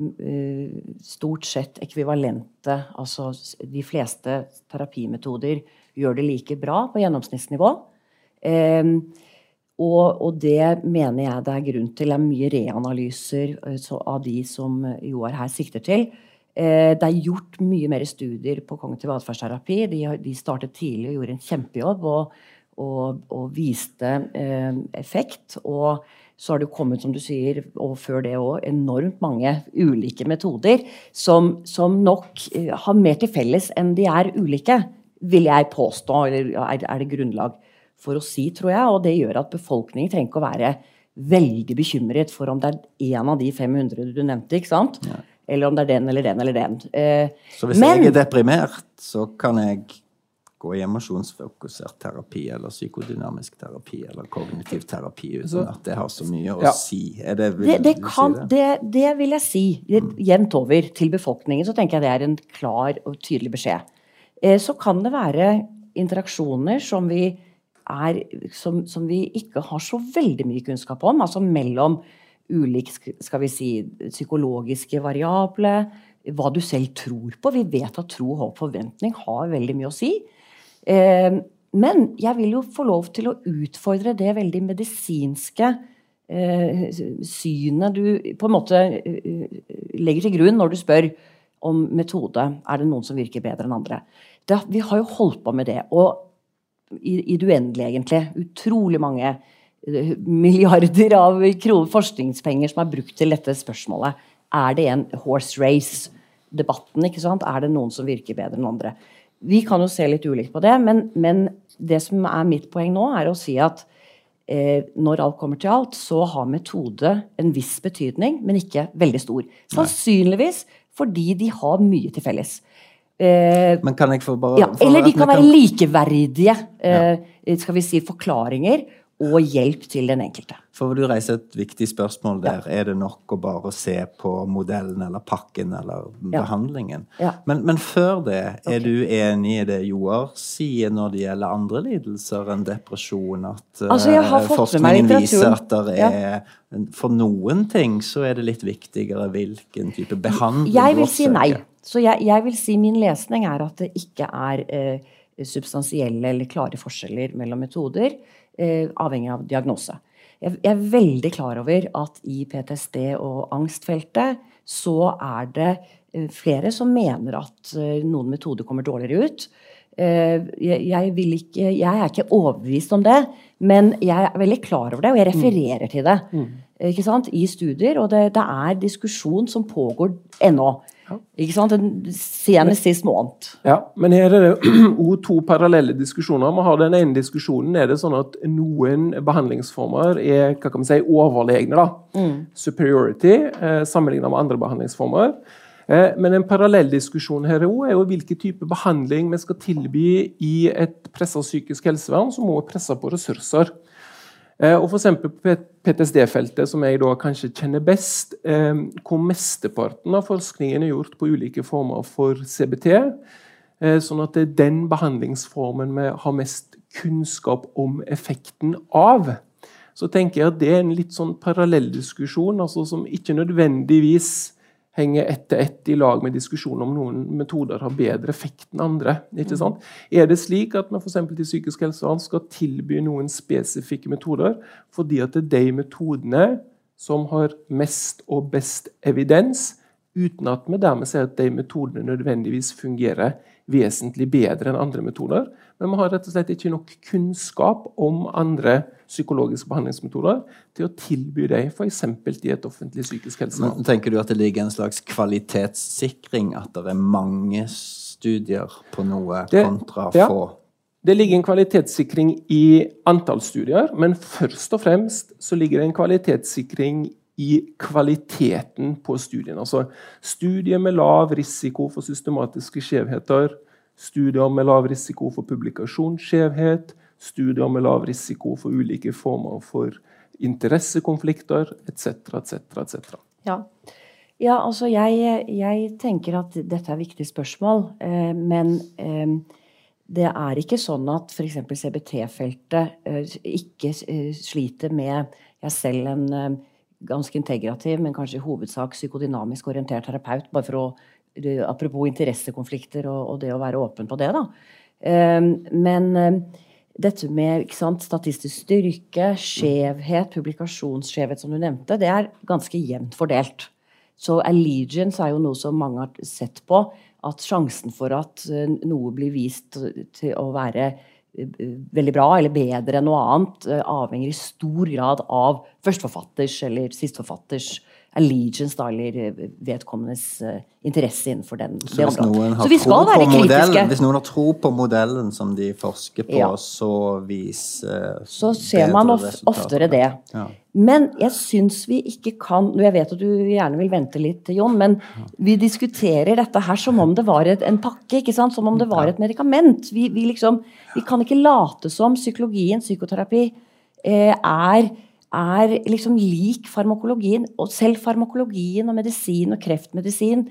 uh, stort sett ekvivalente Altså de fleste terapimetoder gjør det like bra på gjennomsnittsnivå. Ehm, og, og, det mener jeg det er grunn til. Det er mye reanalyser eh, av de som Joar her sikter til. Eh, det er gjort mye mer studier på kognitiv atferdsterapi. De, de, startet tidlig og gjorde en kjempejobb og, og, og viste eh, effekt. Og så har det kommet, som du sier, og før det òg, enormt mange ulike metoder som, som nok har mer til felles enn de er ulike, vil jeg påstå. Eller er, er det grunnlag for å si, tror jeg. Og det gjør at befolkningen trenger ikke å være veldig bekymret for om det er en av de 500 du nevnte, ikke sant? Ja. Eller om det er den eller den eller den. Eh, så hvis men, jeg er deprimert, så kan jeg gå i emosjonsfokusert terapi eller psykodynamisk terapi eller kognitiv terapi uten at det har så mye å ja. si? Det, vil, det, det, kan, si det? det, vil jeg si mm. jevnt over til befolkningen. Så tenker jeg det er en klar og tydelig beskjed. Eh, så kan det være interaksjoner som vi er, som, som, vi ikke har så veldig mye kunnskap om. Altså mellom ulike skal vi si, psykologiske variable, hva du selv tror på. Vi vet at tro, håp, forventning har veldig mye å si. Eh, men jeg vil jo få lov til å utfordre det veldig medisinske eh, synet du på en måte uh, legger til grunn når du spør om metode. Er det noen som virker bedre enn andre? Det, vi har jo holdt på med det. og i, i det uendelige, egentlig. Utrolig mange eh, milliarder av forskningspenger som er brukt til dette spørsmålet. Er det en horse race-debatten? ikke sant? Er det noen som virker bedre enn andre? Vi kan jo se litt ulikt på det, men, men det som er mitt poeng nå, er å si at eh, når alt kommer til alt, så har metode en viss betydning, men ikke veldig stor. Sannsynligvis fordi de har mye til felles. Eh, Men kan jeg få bare ja, Eller de kan være kan... likeverdige eh, skal vi si, forklaringer og hjelp til den enkelte. For Du reiser et viktig spørsmål der. Ja. Er det nok å bare se på modellen eller pakken eller ja. behandlingen? Ja. Men, men, før det, er okay. du enig i det Joar sier når det gjelder andre lidelser enn depresjon? At altså, uh, forskningen viser at det er For noen ting så er det litt viktigere hvilken type behandling Jeg vil si nei. Så jeg, jeg, vil si min lesning er at det ikke er eh, substansielle eller klare forskjeller mellom metoder, eh, avhengig av diagnose. Jeg, jeg, er veldig klar over at i PTSD og angstfeltet så er det eh, flere som mener at eh, noen metoder kommer dårligere ut. Eh, jeg, ikke, jeg er ikke overbevist om det, men jeg er veldig klar over det, og jeg refererer til det ikke sant? i studier. Og det, det er diskusjon som pågår ennå. Ikke sant? Senest sist måned. Ja, men her er det jo to parallelle diskusjoner. Man har Den ene diskusjonen er det sånn at noen behandlingsformer er hva kan man si, overlegne. da. Superiority eh, sammenlignet med andre behandlingsformer. Eh, men en parallell diskusjon her er jo hvilken type behandling vi skal tilby i et pressa psykisk helsevern som må presse på ressurser. Eh, og f.eks. på PTSD-feltet, som jeg da kanskje kjenner best, eh, hvor mesteparten av forskningen er gjort på ulike former for CBT. Sånn at det er den behandlingsformen vi har mest kunnskap om effekten av. Så tenker jeg at det er en litt sånn parallelldiskusjon altså som ikke nødvendigvis henger etter ett i lag med diskusjon om noen metoder har bedre effekt enn andre. ikke sant? Er det slik at man f.eks. til psykisk helsevern skal tilby noen spesifikke metoder fordi at det er de metodene som har mest og best evidens, uten at vi dermed ser at de metodene nødvendigvis fungerer vesentlig bedre enn andre metoder. Men vi har rett og slett ikke nok kunnskap om andre psykologiske behandlingsmetoder til å tilby dem f.eks. i et offentlig psykisk helsevern. Tenker du at det ligger en slags kvalitetssikring? At det er mange studier på noe det, kontra ja, få? Det ligger en kvalitetssikring i antall studier, men først og fremst så ligger det en kvalitetssikring i kvaliteten på studien. Altså studier med lav risiko for systematiske skjevheter, studier med lav risiko for publikasjonsskjevhet, studier med lav risiko for ulike former for interessekonflikter etc. etc. etc. Ja. ja, altså jeg, jeg, tenker at dette er viktige spørsmål, eh, men eh, det er ikke sånn at f.eks. CBT-feltet eh, ikke eh, sliter med Jeg selv en eh, ganske integrativ, men kanskje i hovedsak psykodynamisk orientert terapeut. bare for å, Apropos interessekonflikter og, og det å være åpen på det. da. Eh, men dette med sant, statistisk styrke, skjevhet, publikasjonsskjevhet, som du nevnte, det er ganske jevnt fordelt. Så allegiance er jo noe som mange har sett på. At sjansen for at eh, noe blir vist til å være eh, veldig bra eller bedre enn noe annet, eh, avhenger i stor grad av førsteforfatters eller sistforfatters allegiance, da, eller eh, vedkommendes uh, interesse innenfor den, det området. Så vi skal være kritiske. Modellen, hvis noen har tro på modellen som de forsker på, ja. så viser Så ser man of, oftere det. Ja. Men jeg syns vi ikke kan Jeg vet at du gjerne vil vente litt, Jon, men vi diskuterer dette her som om det var et, en pakke, ikke sant? som om det var et medikament. Vi, vi, liksom, vi kan ikke late som psykologien, psykoterapi, eh, er er liksom lik farmakologien. Og selv farmakologien og medisin og kreftmedisin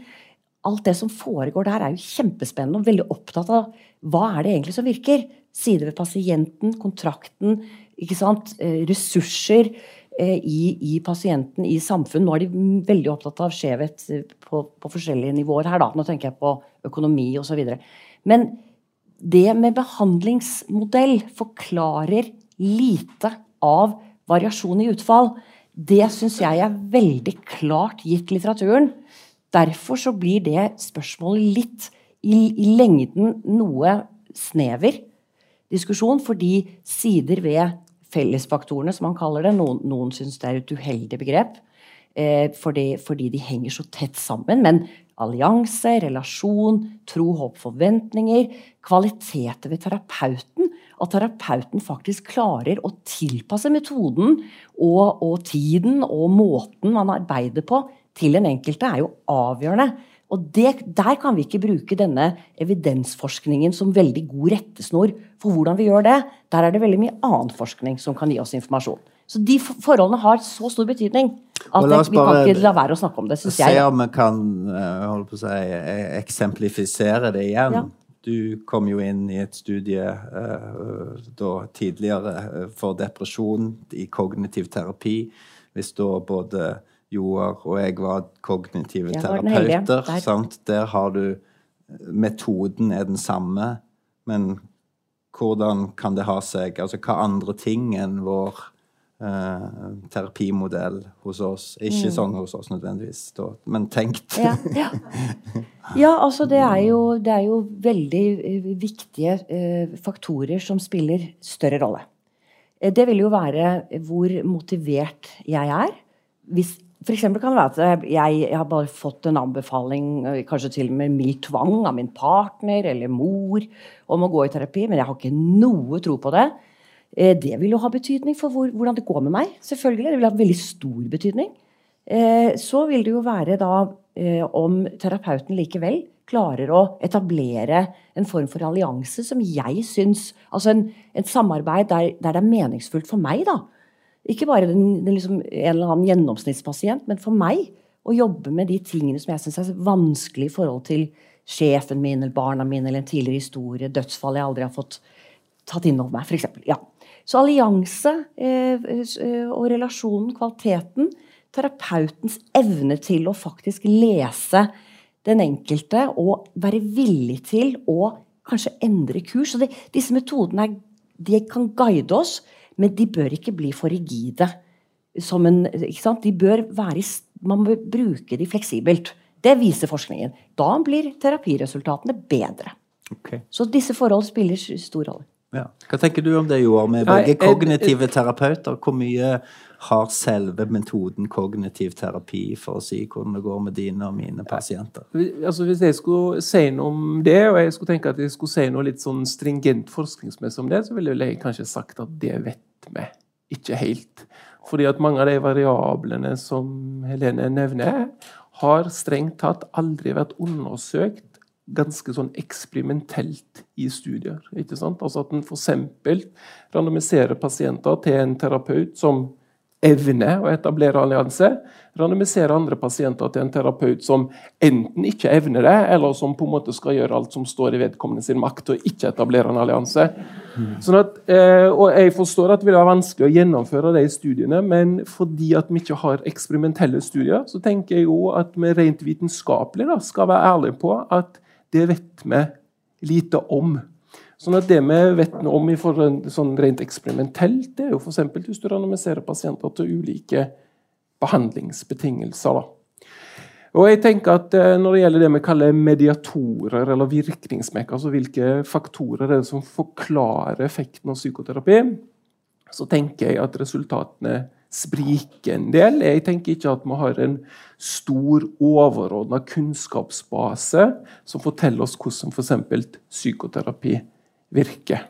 Alt det som foregår der, er jo kjempespennende og veldig opptatt av hva er det egentlig som virker. Sider ved pasienten, kontrakten, ikke sant? Eh, ressurser eh, i, i, pasienten, i samfunn. Nå er de veldig opptatt av skjevhet eh, på, på, forskjellige nivåer her. Da. Nå tenker jeg på økonomi osv. Men det med behandlingsmodell forklarer lite av variasjon i utfall, det syns jeg er veldig klart gitt litteraturen. Derfor så blir det spørsmålet litt i, i lengden noe snever diskusjon, fordi sider ved fellesfaktorene, som man kaller det, noen, noen syns det er et uheldig begrep, eh, fordi, fordi, de henger så tett sammen. Men allianse, relasjon, tro, håp, forventninger, kvaliteter ved terapeuten at terapeuten faktisk klarer å tilpasse metoden og, og tiden og måten man arbeider på, til den enkelte, er jo avgjørende. Og det, Der kan vi ikke bruke denne evidensforskningen som veldig god rettesnor for hvordan vi gjør det. Der er det veldig mye annen forskning som kan gi oss informasjon. Så de forholdene har så stor betydning at det, vi kan ikke la være å snakke om det. Se om vi kan uh, si, e- eksemplifisere det igjen. Ja. Du kom jo inn i et studie uh, da, tidligere uh, for depresjon i kognitiv terapi. Hvis da både Joar og jeg var kognitive jeg terapeuter. sant? Der har du Metoden er den samme, men hvordan kan det ha seg Altså hva andre ting enn vår eh, terapimodell hos oss. Ikke sånn hos oss nødvendigvis, da, men tenkt. Ja, ja. ja altså det er, jo, det er jo veldig eh, viktige eh, faktorer som spiller større rolle. Det vil jo være hvor motivert jeg er. Hvis, for eksempel kan det være at jeg, jeg, har bare fått en anbefaling, kanskje til og med mild tvang, av min partner eller mor om å gå i terapi, men jeg har ikke noe tro på det. Eh, det vil jo ha betydning for hvor, hvordan det går med meg. selvfølgelig. Det vil ha veldig stor betydning. Eh, så vil det jo være da eh, om terapeuten likevel klarer å etablere en form for allianse som jeg syns Altså en, en samarbeid der, der, det er meningsfullt for meg, da. Ikke bare den, den liksom, en eller annen gjennomsnittspasient, men for meg. Å jobbe med de tingene som jeg syns er vanskelig i forhold til sjefen min eller barna mine eller en tidligere historie, dødsfall jeg aldri har fått tatt inn over meg, f.eks. Ja. Så allianse eh, eh, og relasjonen, kvaliteten, terapeutens evne til å faktisk lese den enkelte og være villig til å kanskje endre kurs. Så det, disse metodene de kan guide oss, men de bør ikke bli for rigide. En, de bør være, man bør bruke de fleksibelt. Det viser forskningen. Da blir terapiresultatene bedre. Okay. Så disse forhold spiller stor rolle. Ja. Hva tenker du om det, Joar, med begge kognitive terapeuter? Hvor mye har selve metoden kognitiv terapi for å si hvordan det går med dine og mine pasienter? Altså, hvis jeg skulle si noe om det, og jeg skulle tenke at jeg skulle si noe litt sånn stringent forskningsmessig om det, så ville jeg kanskje sagt at det vet vi ikke helt. Fordi at mange av de variablene som Helene nevner, har strengt tatt aldri vært undersøkt ganske sånn eksperimentelt i studier. ikke sant? Altså At en f.eks. randomiserer pasienter til en terapeut som evner å etablere allianse. Randomiserer andre pasienter til en terapeut som enten ikke evner det, eller som på en måte skal gjøre alt som står i vedkommende sin makt å ikke etablere en allianse. Sånn at, eh, og Jeg forstår at det vil være vanskelig å gjennomføre de studiene, men fordi at vi ikke har eksperimentelle studier, så tenker jeg jo at vi rent vitenskapelig da, skal være ærlige på at det vet vi lite om. Sånn at Det vi vet noe om i forhold, sånn rent eksperimentelt, det er jo f.eks. hvis du randomiserer pasienter til ulike behandlingsbetingelser. da. Og jeg tenker at eh, Når det gjelder det vi kaller mediatorer, eller virkningsmekker, altså hvilke faktorer det er som forklarer effekten av psykoterapi, så tenker jeg at resultatene spriker en del. Jeg tenker ikke at vi har en stor, overordna kunnskapsbase som forteller oss hvordan f.eks. psykoterapi virker.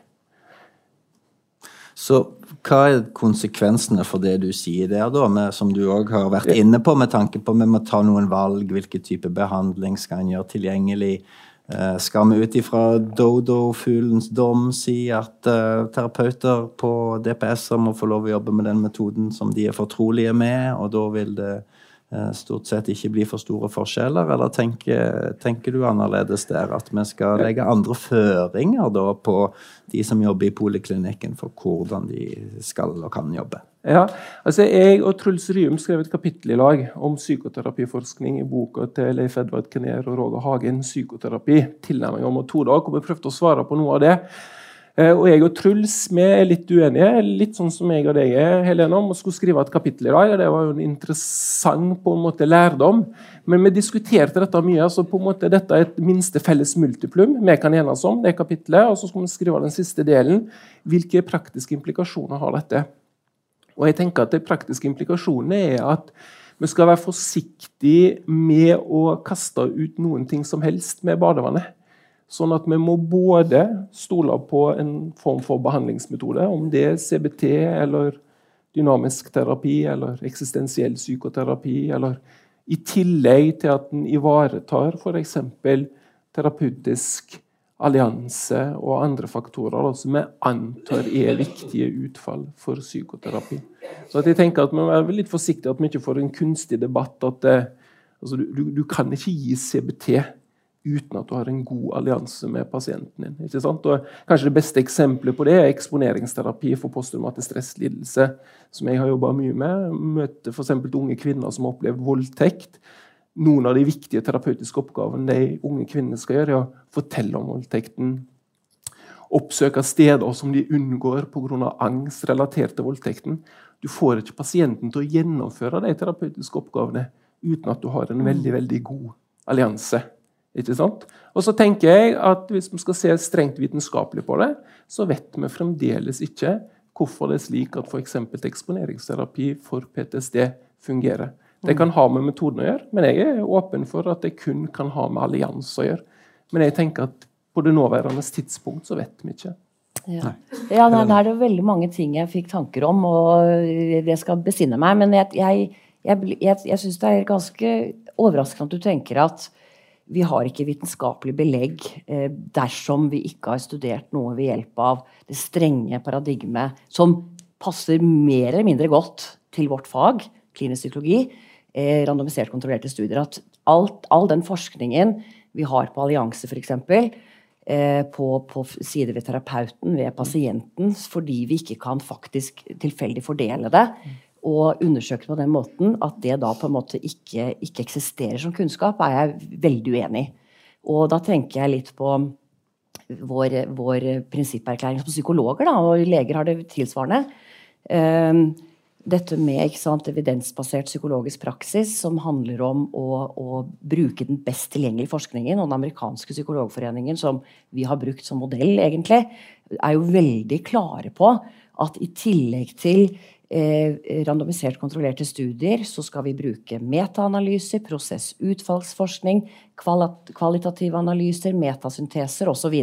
Så hva er konsekvensene for det du sier der, da, med, som du òg har vært inne på, med tanke på at vi må ta noen valg, hvilken type behandling skal en gjøre tilgjengelig? Eh, skal vi ut ifra dodo-fuglens dom si at uh, terapeuter på DPS-er må få lov å jobbe med den metoden som de er fortrolige med, og da vil det stort sett ikke bli for store forskjeller? Eller tenker, tenker, du annerledes der, at vi skal legge andre føringer da på de som jobber i poliklinikken, for hvordan de skal og kan jobbe? Ja, altså Jeg og Truls Ryum skrev et kapittel i lag om psykoterapiforskning i boka til Leif Edvard Kenner og Roger Hagen, 'Psykoterapi tilnærming og metoder'. hvor vi prøvde å svare på noe av det. Eh, og jeg og Truls vi er litt uenige, litt sånn som jeg og deg er, Helene, om å skulle skrive et kapittel i dag. og Det var jo en interessant på en måte lærdom. Men vi diskuterte dette mye. altså på en måte Dette er et minste felles multiplum vi kan enes om. det kapittelet, og Så skal vi skrive den siste delen. Hvilke praktiske implikasjoner har dette? Og jeg tenker at De praktiske implikasjonene er at vi skal være forsiktige med å kaste ut noen ting som helst med badevannet. Sånn at vi må både stole på en form for behandlingsmetode, om det er CBT eller dynamisk terapi eller eksistensiell psykoterapi, eller i tillegg til at den ivaretar f.eks. terapeutisk allianse og andre faktorer som vi antar er viktige utfall for psykoterapi. Så jeg tenker at Vi må være litt forsiktige at vi ikke får en kunstig debatt. at det, altså du, du, kan ikke gi CBT uten at du har en god allianse med pasienten din. ikke sant? Og kanskje Det beste eksempelet på det er eksponeringsterapi for posttraumatisk stresslidelse, som jeg har jobba mye med. Møter f.eks. unge kvinner som har opplevd voldtekt noen av de viktige terapeutiske oppgavene de unge kvinnene skal gjøre, er å fortelle om voldtekten. Oppsøke steder som de unngår pga. angst relatert til voldtekten. du får ikke pasienten til å gjennomføre de terapeutiske oppgavene uten at du har en veldig veldig god allianse. Ikke sant? Og så tenker jeg at Hvis vi skal se strengt vitenskapelig på det, så vet vi fremdeles ikke hvorfor det er slik at f.eks. eksponeringsterapi for PTSD fungerer. Det kan ha med metoden å gjøre, men jeg er åpen for at det kun kan ha med allianse å gjøre. Men jeg tenker at på det nåværende tidspunkt så vet vi ikke. Ja, ja da, er det veldig mange ting jeg fikk tanker om, og det skal besinne meg. Men jeg, jeg, jeg, jeg, jeg syns det er ganske overraskende at du tenker at vi har ikke vitenskapelig belegg eh, dersom vi ikke har studert noe ved hjelp av det strenge paradigmet som passer mer eller mindre godt til vårt fag, klinisk psykologi, eh, randomisert kontrollerte studier. At alt, all den forskningen vi har på allianse, f.eks., eh, på, på sider ved terapeuten, ved pasienten, fordi vi ikke kan faktisk tilfeldig fordele det, og undersøke på den måten at det da på en måte ikke, ikke eksisterer som kunnskap, er jeg veldig uenig i. Og da tenker jeg litt på vår, vår prinsipperklæring som psykologer, da, og leger har det tilsvarende. Um, dette med sant, evidensbasert psykologisk praksis som handler om å, å, bruke den best tilgjengelige forskningen. Og den amerikanske psykologforeningen, som vi har brukt som modell, egentlig, er jo veldig klare på at i tillegg til randomisert kontrollerte studier, så skal vi bruke metaanalyser, prosessutfallsforskning, kvalitative analyser, metasynteser osv.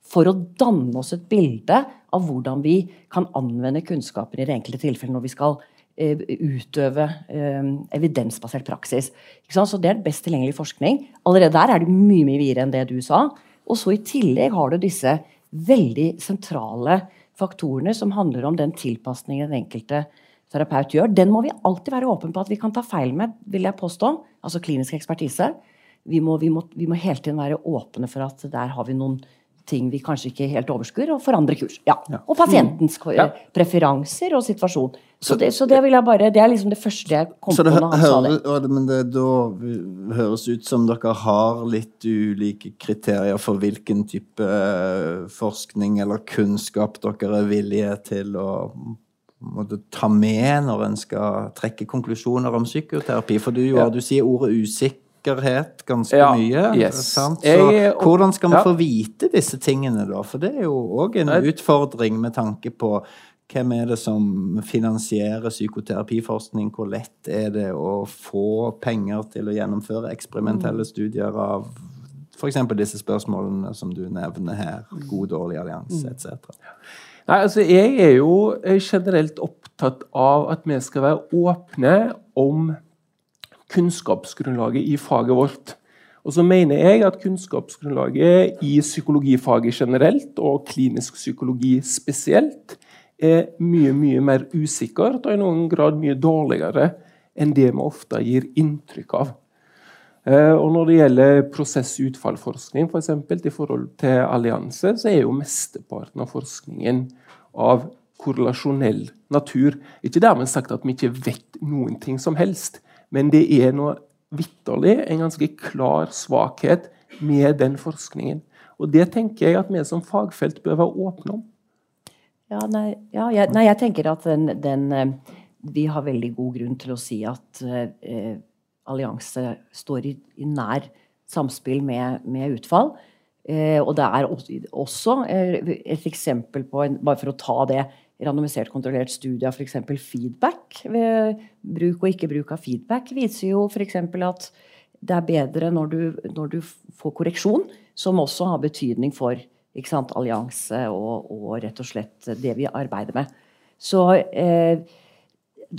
For å danne oss et bilde av hvordan vi kan anvende kunnskapen i det enkelte tilfellet når vi skal eh, utøve eh, evidensbasert praksis. Så Det er best tilgjengelig forskning. Allerede der er det mye mye videre enn det du sa. Og så I tillegg har du disse veldig sentrale faktorene som handler om den tilpasningen den enkelte terapeut gjør. Den må vi alltid være åpne på at vi kan ta feil med, vil jeg påstå. Altså klinisk ekspertise. Vi må, vi, må, vi må, hele tiden være åpne for at der har vi noen ting vi kanskje ikke helt overskuer, og forandre kurs. Ja. ja. Og pasientens mm. ja. preferanser og situasjon. Så det, så det, vil jeg bare, det er liksom det første jeg kom på når han sa det. Men det da høres ut som dere har litt ulike kriterier for hvilken type eh, forskning eller kunnskap dere er villige til å måtte ta med når en skal trekke konklusjoner om psykoterapi. For du, ja. du sier ordet usikker usikkerhet ganske ja, mye. Yes. Så jeg, hvordan skal vi ja. få vite disse tingene, da? For det er jo òg en utfordring med tanke på hvem er det som finansierer psykoterapiforskning? Hvor lett er det å få penger til å gjennomføre eksperimentelle mm. studier av f.eks. disse spørsmålene som du nevner her? God, dårlig allianse, mm. etc. Nei, altså Jeg er jo generelt opptatt av at vi skal være åpne om kunnskapsgrunnlaget i faget vårt. Og så mener jeg at kunnskapsgrunnlaget i psykologifaget generelt, og klinisk psykologi spesielt, er mye mye mer usikkert og i noen grad mye dårligere enn det vi ofte gir inntrykk av. Eh, og Når det gjelder prosess-utfallforskning, for eksempel, i forhold til allianse, så er jo mesteparten av forskningen av korrelasjonell natur. Ikke dermed sagt at vi ikke vet noen ting som helst, men det er noe vitterlig en ganske klar svakhet med den forskningen. Og det tenker jeg at vi som fagfelt bør være åpne om. Ja, nei, ja, jeg, nei, jeg tenker at den, den, eh, Vi har veldig god grunn til å si at eh, allianse står i, i, nær samspill med, med utfall. Eh, og det er også eh, et eksempel på en, Bare for å ta det randomisert kontrollert studie av f.eks. feedback ved bruk og ikke bruk av feedback, viser jo f.eks. at det er bedre når du, når du, får korreksjon, som også har betydning for sant, allianse og, og, rett og slett det vi arbeider med. Så, eh,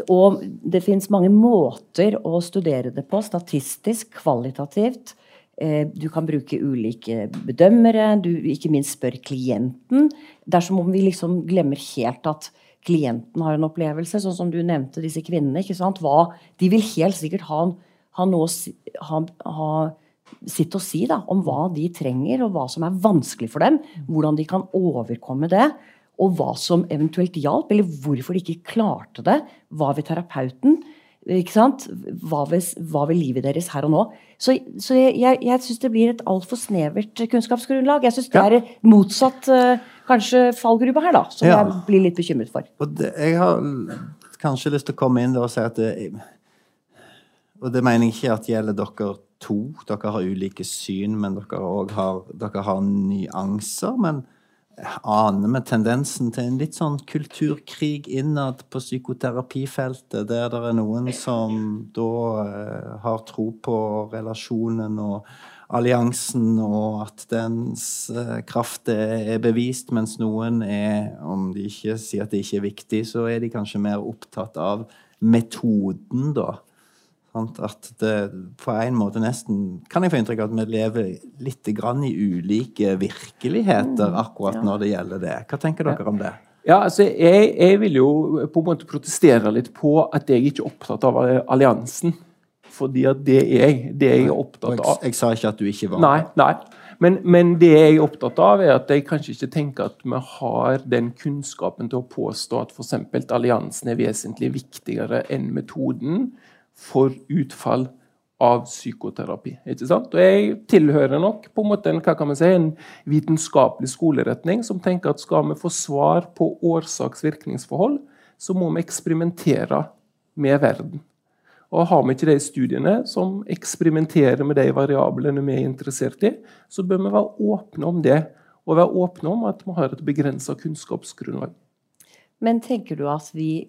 og det fins mange måter å studere det på, statistisk, kvalitativt. Eh, du kan bruke ulike bedømmere, du ikke minst spør klienten. Det er som om vi liksom glemmer helt at klienten har en opplevelse, sånn som du nevnte disse kvinnene. ikke sant? Hva, de vil helt sikkert ha, ha noe ha, ha sitt å si da, om hva de trenger, og hva som er vanskelig for dem. Hvordan de kan overkomme det, og hva som eventuelt hjalp, eller hvorfor de ikke klarte det. Hva ved terapeuten? Ikke sant? Hva vil, hva vil livet deres her og nå? Så, så jeg, jeg, jeg syns det blir et altfor snevert kunnskapsgrunnlag. Jeg syns det ja. er motsatt uh, kanskje fallgruppe her, da, som ja. jeg blir litt bekymret for. Det, jeg har kanskje lyst til å komme inn og si at det, Og det mener jeg ikke at gjelder dere to. Dere har ulike syn, men dere, også har, dere har nyanser. Men aner vi tendensen til en litt sånn kulturkrig innad på psykoterapifeltet, der det er noen som da eh, har tro på relasjonen og alliansen, og at dens eh, kraft er bevist, mens noen er, om de ikke sier at det ikke er viktig, så er de kanskje mer opptatt av metoden, da. At det på en måte nesten kan jeg få inntrykk av at vi lever litt grann i ulike virkeligheter mm, akkurat når det gjelder det. Hva tenker dere om det? Ja, altså, jeg, jeg, vil jo på en måte protestere litt på at jeg ikke er opptatt av alliansen. Fordi at det er jeg. Det er opptatt av. Jeg, jeg sa ikke at du ikke var Nei. nei. Men, men, det jeg er opptatt av, er at jeg kanskje ikke tenker at vi har den kunnskapen til å påstå at f.eks. alliansen er vesentlig viktigere enn metoden for utfall av psykoterapi. ikke sant? Og Jeg tilhører nok på en måte hva kan man si, en vitenskapelig skoleretning som tenker at skal vi få svar på årsaks-virkningsforhold, så må vi eksperimentere med verden. Og Har vi ikke de studiene som eksperimenterer med de variablene vi er interessert i, så bør vi være åpne om det, og være åpne om at vi har et begrensa kunnskapsgrunnlag. Men tenker du at vi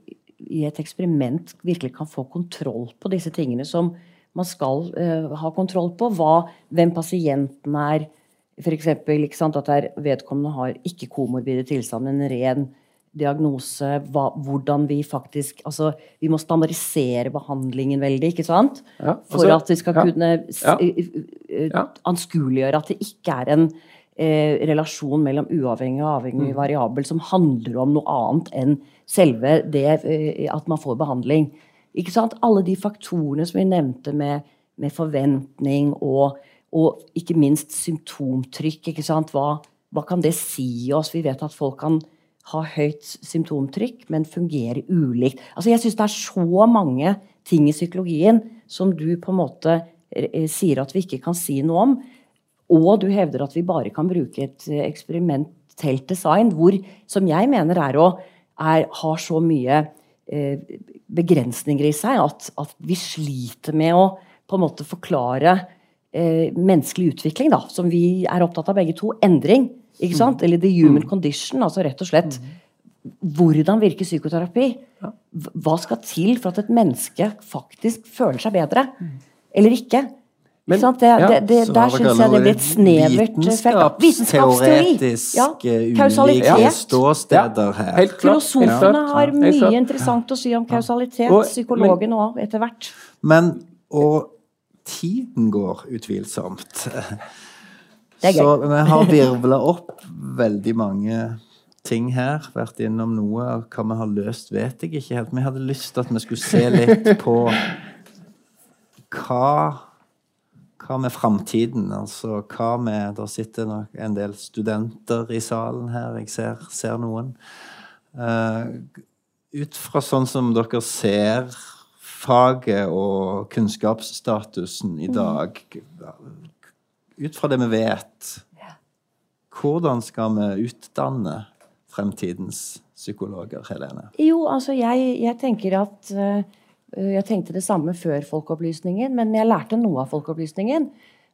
i et eksperiment virkelig kan få kontroll på disse tingene som man skal uh, ha kontroll på. Hva, hvem pasienten er. F.eks. at der vedkommende har ikke komorbide tilstand, en ren diagnose. Hva, hvordan vi faktisk altså, Vi må standardisere behandlingen veldig, ikke sant? Ja, altså, For at vi skal ja, kunne ja, anskueliggjøre at det ikke er en eh, relasjon mellom uavhengig og avhengig mm. variabel som handler om noe annet enn selve det eh, at man får behandling. Ikke sant? Alle de faktorene som vi nevnte med, med forventning og, og, ikke minst symptomtrykk. Ikke sant? Hva, hva kan det si oss? Vi vet at folk kan ha høyt symptomtrykk, men fungere ulikt. Altså jeg syns det er så mange ting i psykologien som du på en måte eh, sier at vi ikke kan si noe om. Og du hevder at vi bare kan bruke et eh, eksperimentelt design, hvor, som jeg mener er å, er, har så mye eh, begrensninger i seg at, at, vi sliter med å på en måte forklare eh, menneskelig utvikling, da, som vi er opptatt av begge to. Endring. ikke sant? Mm. Eller the human mm. condition. altså rett og slett mm. Hvordan virker psykoterapi? Hva skal til for at et menneske faktisk føler seg bedre? Eller ikke? Men, det, ja, det, det, der syns jeg det blir et snevert Vitenskapsteoretisk ja, ulike ståsteder her. Ja, Filosofene har mye interessant å si om kausalitet. Psykologen òg, etter hvert. Men Og tiden går utvilsomt. Så vi har virvla opp veldig mange ting her. Vært innom noe hva vi har løst, vet jeg ikke helt. Vi hadde lyst til at vi skulle se litt på hva hva med framtiden? Altså, hva med Der sitter nok en del studenter i salen her. Jeg ser, ser noen. Uh, ut fra sånn som dere ser faget og kunnskapsstatusen i dag, ut fra det vi vet, hvordan skal vi utdanne fremtidens psykologer, Helene? Jo, altså jeg, jeg tenker at uh, jeg tenkte det samme før folkeopplysningen, men jeg lærte noe av folkeopplysningen.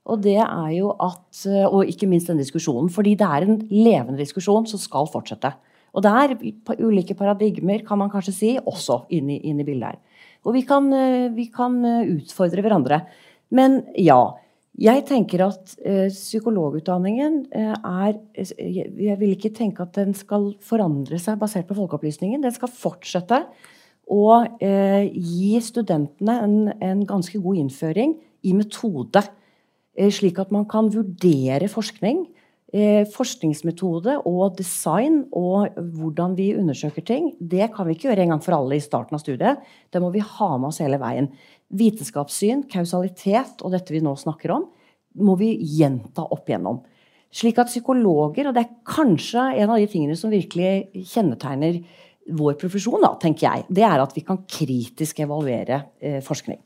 Og det er jo at, eh, og ikke minst den diskusjonen, fordi det er en levende diskusjon som skal fortsette. Og det er ulike paradigmer, kan man kanskje si, også inn i, inn i bildet her. Og vi kan, eh, vi kan, utfordre hverandre. Men ja. Jeg tenker at eh, psykologutdanningen er Jeg vil ikke tenke at den skal forandre seg basert på folkeopplysningen. Den skal fortsette og eh, gi studentene en, en, ganske god innføring i metode. Eh, slik at man kan vurdere forskning, eh, forskningsmetode og design og hvordan vi undersøker ting. Det kan vi ikke gjøre en gang for alle i starten av studiet. Det må vi ha med oss hele veien. Vitenskapssyn, kausalitet og dette vi nå snakker om, må vi gjenta opp igjennom. Slik at psykologer, og det er kanskje en av de tingene som virkelig kjennetegner vår profesjon, da, tenker jeg, det er at vi kan kritisk evaluere eh, forskning.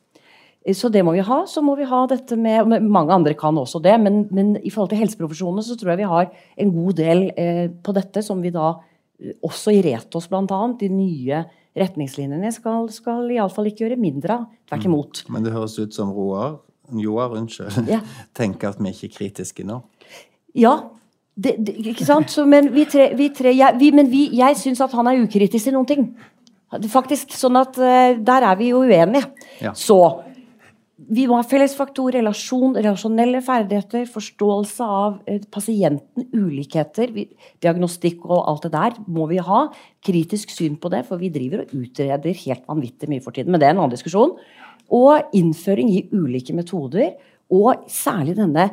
Eh, så det må vi ha. Så må vi ha dette med Mange andre kan også det, men, men i forhold til helseprofesjonene så tror jeg vi har en god del eh, på dette som vi da eh, også i Retos bl.a. De nye retningslinjene skal, skal iallfall ikke gjøre mindre av. Tvert imot. Men det høres ut som Roar, Joar unnskyld, Ja. tenker at vi ikke er kritiske nå. Ja, det, det, ikke sant? Så, men vi tre, vi tre jeg, vi, men vi, jeg syns at han er ukritisk til noen ting. Faktisk. Sånn at eh, der er vi jo uenige. Ja. Så vi må ha fellesfaktor, relasjon, relasjonelle ferdigheter, forståelse av eh, pasienten, ulikheter, vi, diagnostikk og alt det der må vi ha. Kritisk syn på det, for vi driver og utreder helt vanvittig mye for tiden. Men det er en annen diskusjon. Og innføring i ulike metoder, og særlig denne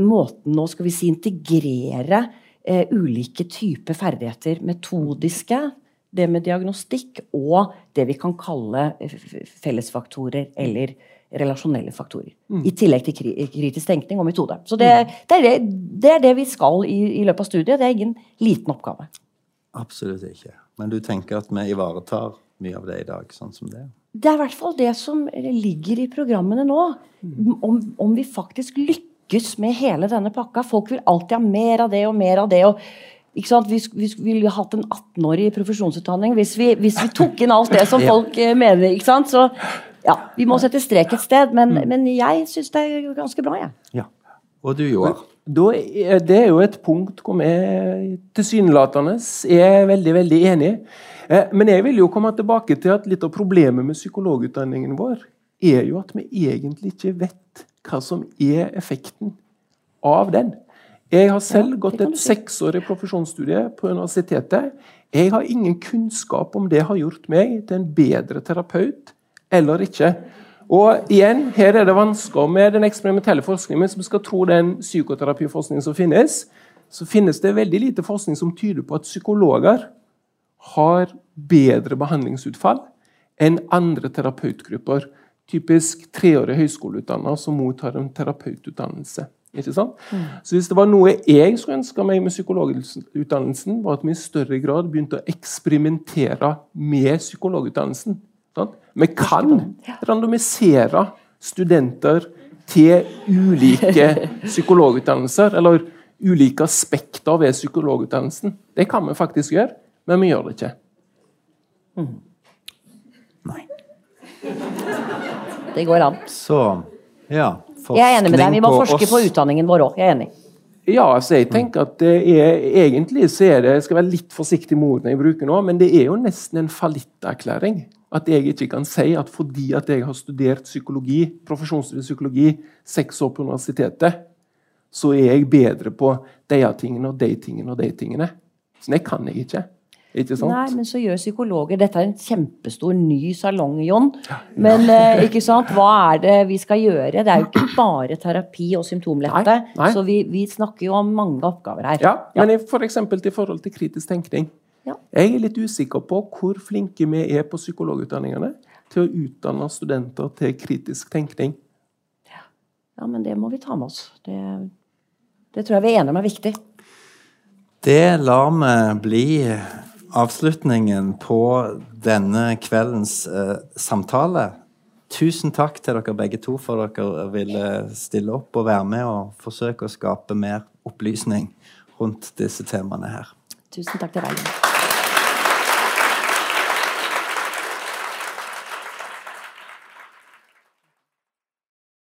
måten å skal vi si, integrere eh, ulike typer ferdigheter, metodiske, det med diagnostikk, og det vi kan kalle eh, fellesfaktorer eller relasjonelle faktorer. I tillegg til kri kritisk tenkning og metode. Så det, det, er det, det er det vi skal i, i løpet av studiet. Det er ingen liten oppgave. Absolutt ikke. Men du tenker at vi ivaretar mye av det i dag, sånn som det er? Det er i hvert fall det som ligger i programmene nå. Om, om vi faktisk lykkes med hele denne pakka. Folk vil alltid ha mer av det og mer av det. og ikke sant? Vi, vi ville hatt en 18-årig profesjonsutdanning hvis vi, hvis vi tok inn alt det som folk ja. mener. ikke sant? Så ja, vi må sette strek et sted. Men, men jeg syns det er ganske bra, jeg. Ja. Og du, Joar? Det er jo et punkt hvor vi tilsynelatende er veldig veldig enige. Eh, Men jeg vil jo komme tilbake til at litt av problemet med psykologutdanningen vår er jo at vi egentlig ikke vet hva som er effekten av den. Jeg har selv ja, gått et si. seksårig profesjonsstudie på universitetet. Jeg har ingen kunnskap om det har gjort meg til en bedre terapeut eller ikke. Og igjen, her er det vansker med den eksperimentelle forskningen. Hvis vi skal tro den psykoterapiforskningen som finnes, så finnes det veldig lite forskning som tyder på at psykologer har bedre behandlingsutfall enn andre terapeutgrupper. Typisk treårig høyskoleutdanna som mottar en terapeututdannelse. Ikke sant? Så hvis det var noe jeg skulle ønske meg med psykologutdannelsen, var at vi i større grad begynte å eksperimentere med psykologutdannelsen. Sant? Vi kan randomisere studenter til ulike psykologutdannelser, eller ulike aspekter ved psykologutdannelsen. Det kan vi faktisk gjøre, men vi gjør det ikke. Nei. Det går an. Så ja. Jeg er enig med deg. Vi må forske oss. på utdanningen vår òg. Jeg er enig. Ja, altså jeg tenker at det er, Egentlig så er det Jeg skal være litt forsiktig med ordene jeg bruker nå, men det er jo nesten en fallitterklæring. At jeg ikke kan si at fordi at jeg har studert psykologi, profesjonsstudiet psykologi seks år på universitetet, så er jeg bedre på de tingene og de tingene og de tingene. Så det kan jeg ikke. Ikke sant? Nei, men så gjør psykologer Dette er en kjempestor ny salong, Jon. Men eh, ikke sant? hva er det vi skal gjøre? Det er jo ikke bare terapi og symptomlette. Nei, nei. Så vi, vi snakker jo om mange oppgaver her. Ja, men f.eks. for til forhold til kritisk tenkning. Ja. Jeg er litt usikker på hvor flinke vi er på psykologutdanningene til å utdanne studenter til kritisk tenkning. Ja, men det må vi ta med oss. Det, det tror jeg vi er enige om er viktig. Det lar vi bli avslutningen på denne kveldens eh, samtale. Tusen takk til dere begge to for at dere ville stille opp og være med og forsøke å skape mer opplysning rundt disse temaene her. Tusen takk til deg.